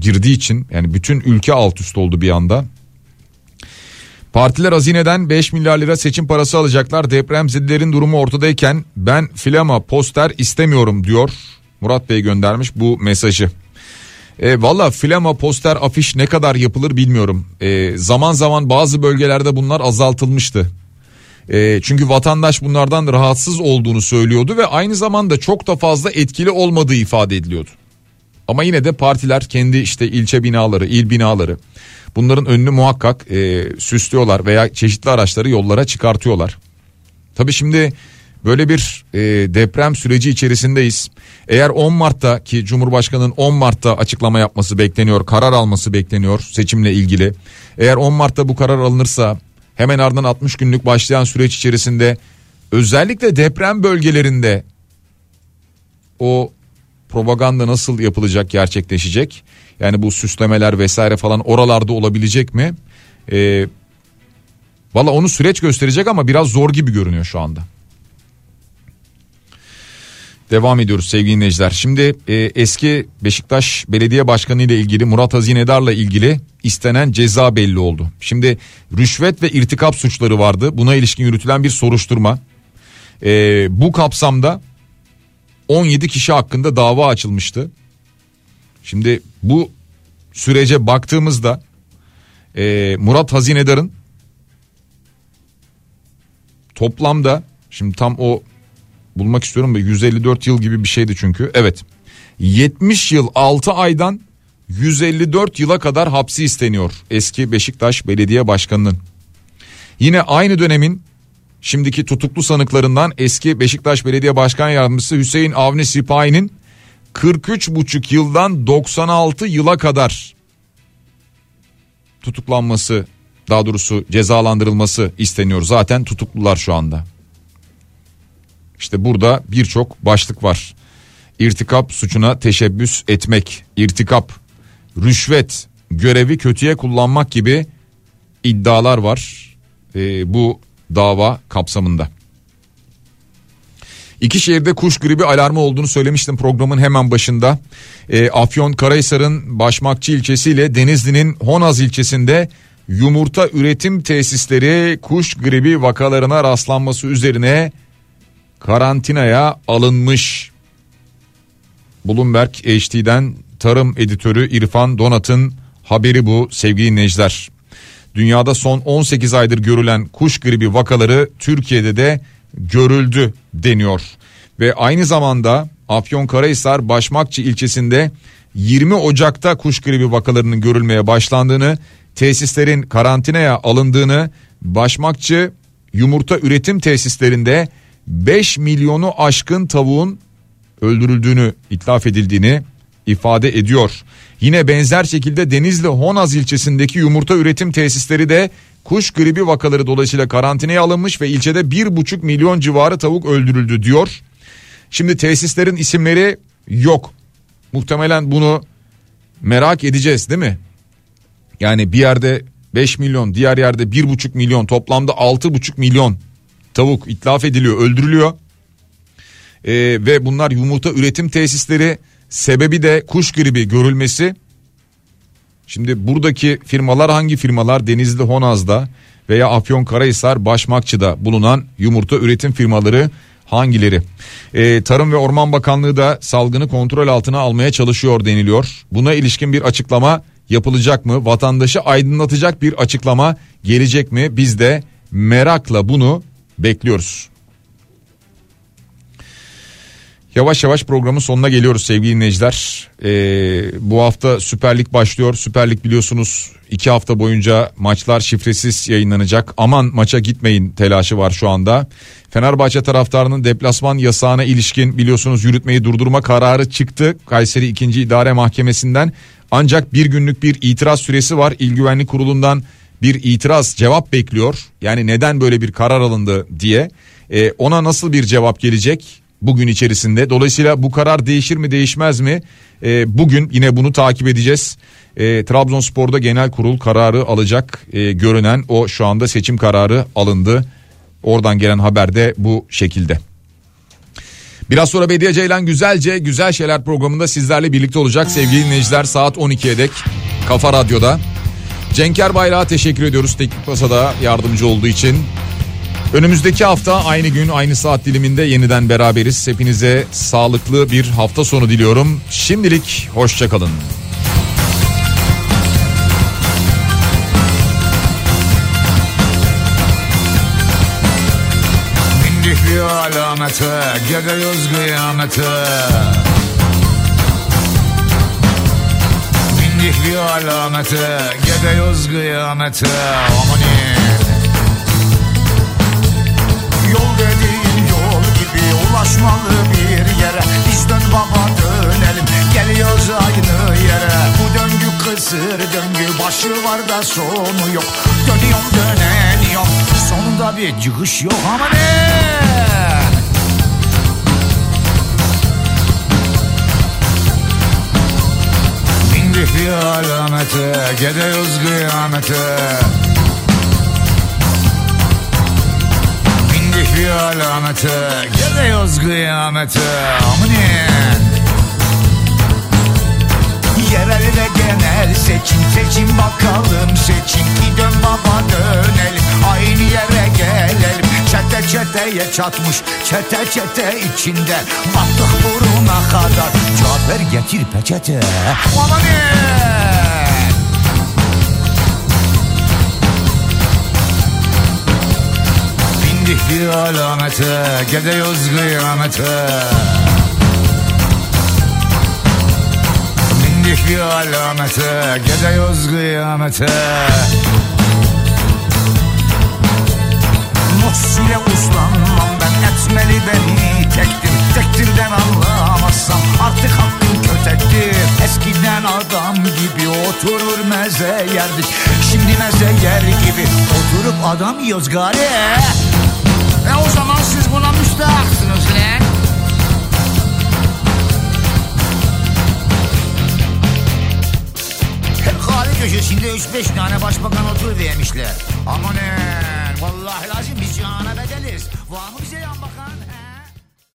girdiği için yani bütün ülke alt üst oldu bir anda. Partiler hazineden 5 milyar lira seçim parası alacaklar. Depremzedelerin durumu ortadayken ben filama poster istemiyorum diyor. Murat Bey göndermiş bu mesajı. E, Valla filama poster afiş ne kadar yapılır bilmiyorum. E, zaman zaman bazı bölgelerde bunlar azaltılmıştı. E, çünkü vatandaş bunlardan rahatsız olduğunu söylüyordu ve aynı zamanda çok da fazla etkili olmadığı ifade ediliyordu. Ama yine de partiler kendi işte ilçe binaları, il binaları bunların önünü muhakkak e, süslüyorlar veya çeşitli araçları yollara çıkartıyorlar. Tabii şimdi böyle bir e, deprem süreci içerisindeyiz. Eğer 10 Mart'ta ki Cumhurbaşkanı'nın 10 Mart'ta açıklama yapması bekleniyor, karar alması bekleniyor seçimle ilgili. Eğer 10 Mart'ta bu karar alınırsa hemen ardından 60 günlük başlayan süreç içerisinde özellikle deprem bölgelerinde o propaganda nasıl yapılacak gerçekleşecek? Yani bu süslemeler vesaire falan oralarda olabilecek mi? Ee, Valla onu süreç gösterecek ama biraz zor gibi görünüyor şu anda. Devam ediyoruz sevgili dinleyiciler. Şimdi e, eski Beşiktaş Belediye Başkanı ile ilgili Murat Hazinedar'la ilgili istenen ceza belli oldu. Şimdi rüşvet ve irtikap suçları vardı. Buna ilişkin yürütülen bir soruşturma. E, bu kapsamda 17 kişi hakkında dava açılmıştı. Şimdi bu sürece baktığımızda e, Murat Hazinedar'ın toplamda şimdi tam o bulmak istiyorum da 154 yıl gibi bir şeydi çünkü. Evet 70 yıl 6 aydan 154 yıla kadar hapsi isteniyor eski Beşiktaş Belediye Başkanı'nın. Yine aynı dönemin şimdiki tutuklu sanıklarından eski Beşiktaş Belediye Başkan Yardımcısı Hüseyin Avni Sipahi'nin 43,5 yıldan 96 yıla kadar tutuklanması daha doğrusu cezalandırılması isteniyor. Zaten tutuklular şu anda. İşte burada birçok başlık var. İrtikap suçuna teşebbüs etmek, irtikap, rüşvet, görevi kötüye kullanmak gibi iddialar var e, bu dava kapsamında. İki şehirde kuş gribi alarmı olduğunu söylemiştim programın hemen başında. E, Afyon Karahisar'ın Başmakçı ilçesiyle Denizli'nin Honaz ilçesinde yumurta üretim tesisleri kuş gribi vakalarına rastlanması üzerine karantinaya alınmış. Bloomberg HD'den tarım editörü İrfan Donat'ın haberi bu sevgili dinleyiciler. Dünyada son 18 aydır görülen kuş gribi vakaları Türkiye'de de görüldü deniyor. Ve aynı zamanda Afyonkarahisar Başmakçı ilçesinde 20 Ocak'ta kuş gribi vakalarının görülmeye başlandığını, tesislerin karantinaya alındığını, Başmakçı yumurta üretim tesislerinde 5 milyonu aşkın tavuğun öldürüldüğünü itlaf edildiğini ifade ediyor. Yine benzer şekilde Denizli Honaz ilçesindeki yumurta üretim tesisleri de kuş gribi vakaları dolayısıyla karantinaya alınmış ve ilçede 1,5 milyon civarı tavuk öldürüldü diyor. Şimdi tesislerin isimleri yok. Muhtemelen bunu merak edeceğiz değil mi? Yani bir yerde 5 milyon diğer yerde 1,5 milyon toplamda 6,5 milyon tavuk itlaf ediliyor öldürülüyor. Ee, ve bunlar yumurta üretim tesisleri sebebi de kuş gribi görülmesi. Şimdi buradaki firmalar hangi firmalar Denizli Honaz'da veya Afyonkarahisar Başmakçı'da bulunan yumurta üretim firmaları hangileri? Ee, Tarım ve Orman Bakanlığı da salgını kontrol altına almaya çalışıyor deniliyor. Buna ilişkin bir açıklama yapılacak mı? Vatandaşı aydınlatacak bir açıklama gelecek mi? Biz de merakla bunu bekliyoruz. Yavaş yavaş programın sonuna geliyoruz sevgili dinleyiciler. Ee, bu hafta Süper Lig başlıyor. Süper Lig biliyorsunuz iki hafta boyunca maçlar şifresiz yayınlanacak. Aman maça gitmeyin telaşı var şu anda. Fenerbahçe taraftarının deplasman yasağına ilişkin biliyorsunuz yürütmeyi durdurma kararı çıktı. Kayseri 2. İdare Mahkemesi'nden. Ancak bir günlük bir itiraz süresi var. İl Güvenlik Kurulu'ndan bir itiraz cevap bekliyor. Yani neden böyle bir karar alındı diye. Ee, ona nasıl bir cevap gelecek? bugün içerisinde. Dolayısıyla bu karar değişir mi değişmez mi? E, bugün yine bunu takip edeceğiz. E, Trabzonspor'da genel kurul kararı alacak e, görünen o şu anda seçim kararı alındı. Oradan gelen haber de bu şekilde. Biraz sonra Bediye Ceylan Güzelce Güzel Şeyler programında sizlerle birlikte olacak sevgili dinleyiciler saat 12'ye dek Kafa Radyo'da. Cenker Bayrak'a teşekkür ediyoruz teknik masada yardımcı olduğu için. Önümüzdeki hafta aynı gün aynı saat diliminde yeniden beraberiz. Hepinize sağlıklı bir hafta sonu diliyorum. Şimdilik hoşçakalın. Bindik bir alamete, gidiyoruz kıyamete. Bindik bir alamete, gidiyoruz kıyamete. Amanin. Yol dediğin yol gibi ulaşmalı bir yere Biz dön baba dönelim geliyoruz aynı yere Bu döngü kısır döngü başı var da sonu yok Dönüyorum döneniyorum sonunda bir çıkış yok ama bir alamete gidiyoruz kıyamete Bindik bir alamete Gidiyoruz kıyamete Amanin Yerel ve genel seçim seçim bakalım seçim Ki dön baba dönelim aynı yere gelelim. Çete çeteye çatmış çete çete içinde. Battık buruna kadar Cafer getir peçete. Amanin Bindik bir alamete Gidiyoruz kıyamete bir alamete Gidiyoruz kıyamete. Mutsile uslanmam ben etmeli beni. Tektir Tektirden anlamazsam artık hakkım kötektir. Eskiden adam gibi oturur meze yerdik. Şimdi meze yer gibi oturup adam yiyoruz gari. E o zaman siz buna müstahaksınız lan Kahve köşesinde 3-5 tane başbakan otur vermişler. Amanın vallahi lazım biz cihana bedeliz. Var mı bize yan bakan? He.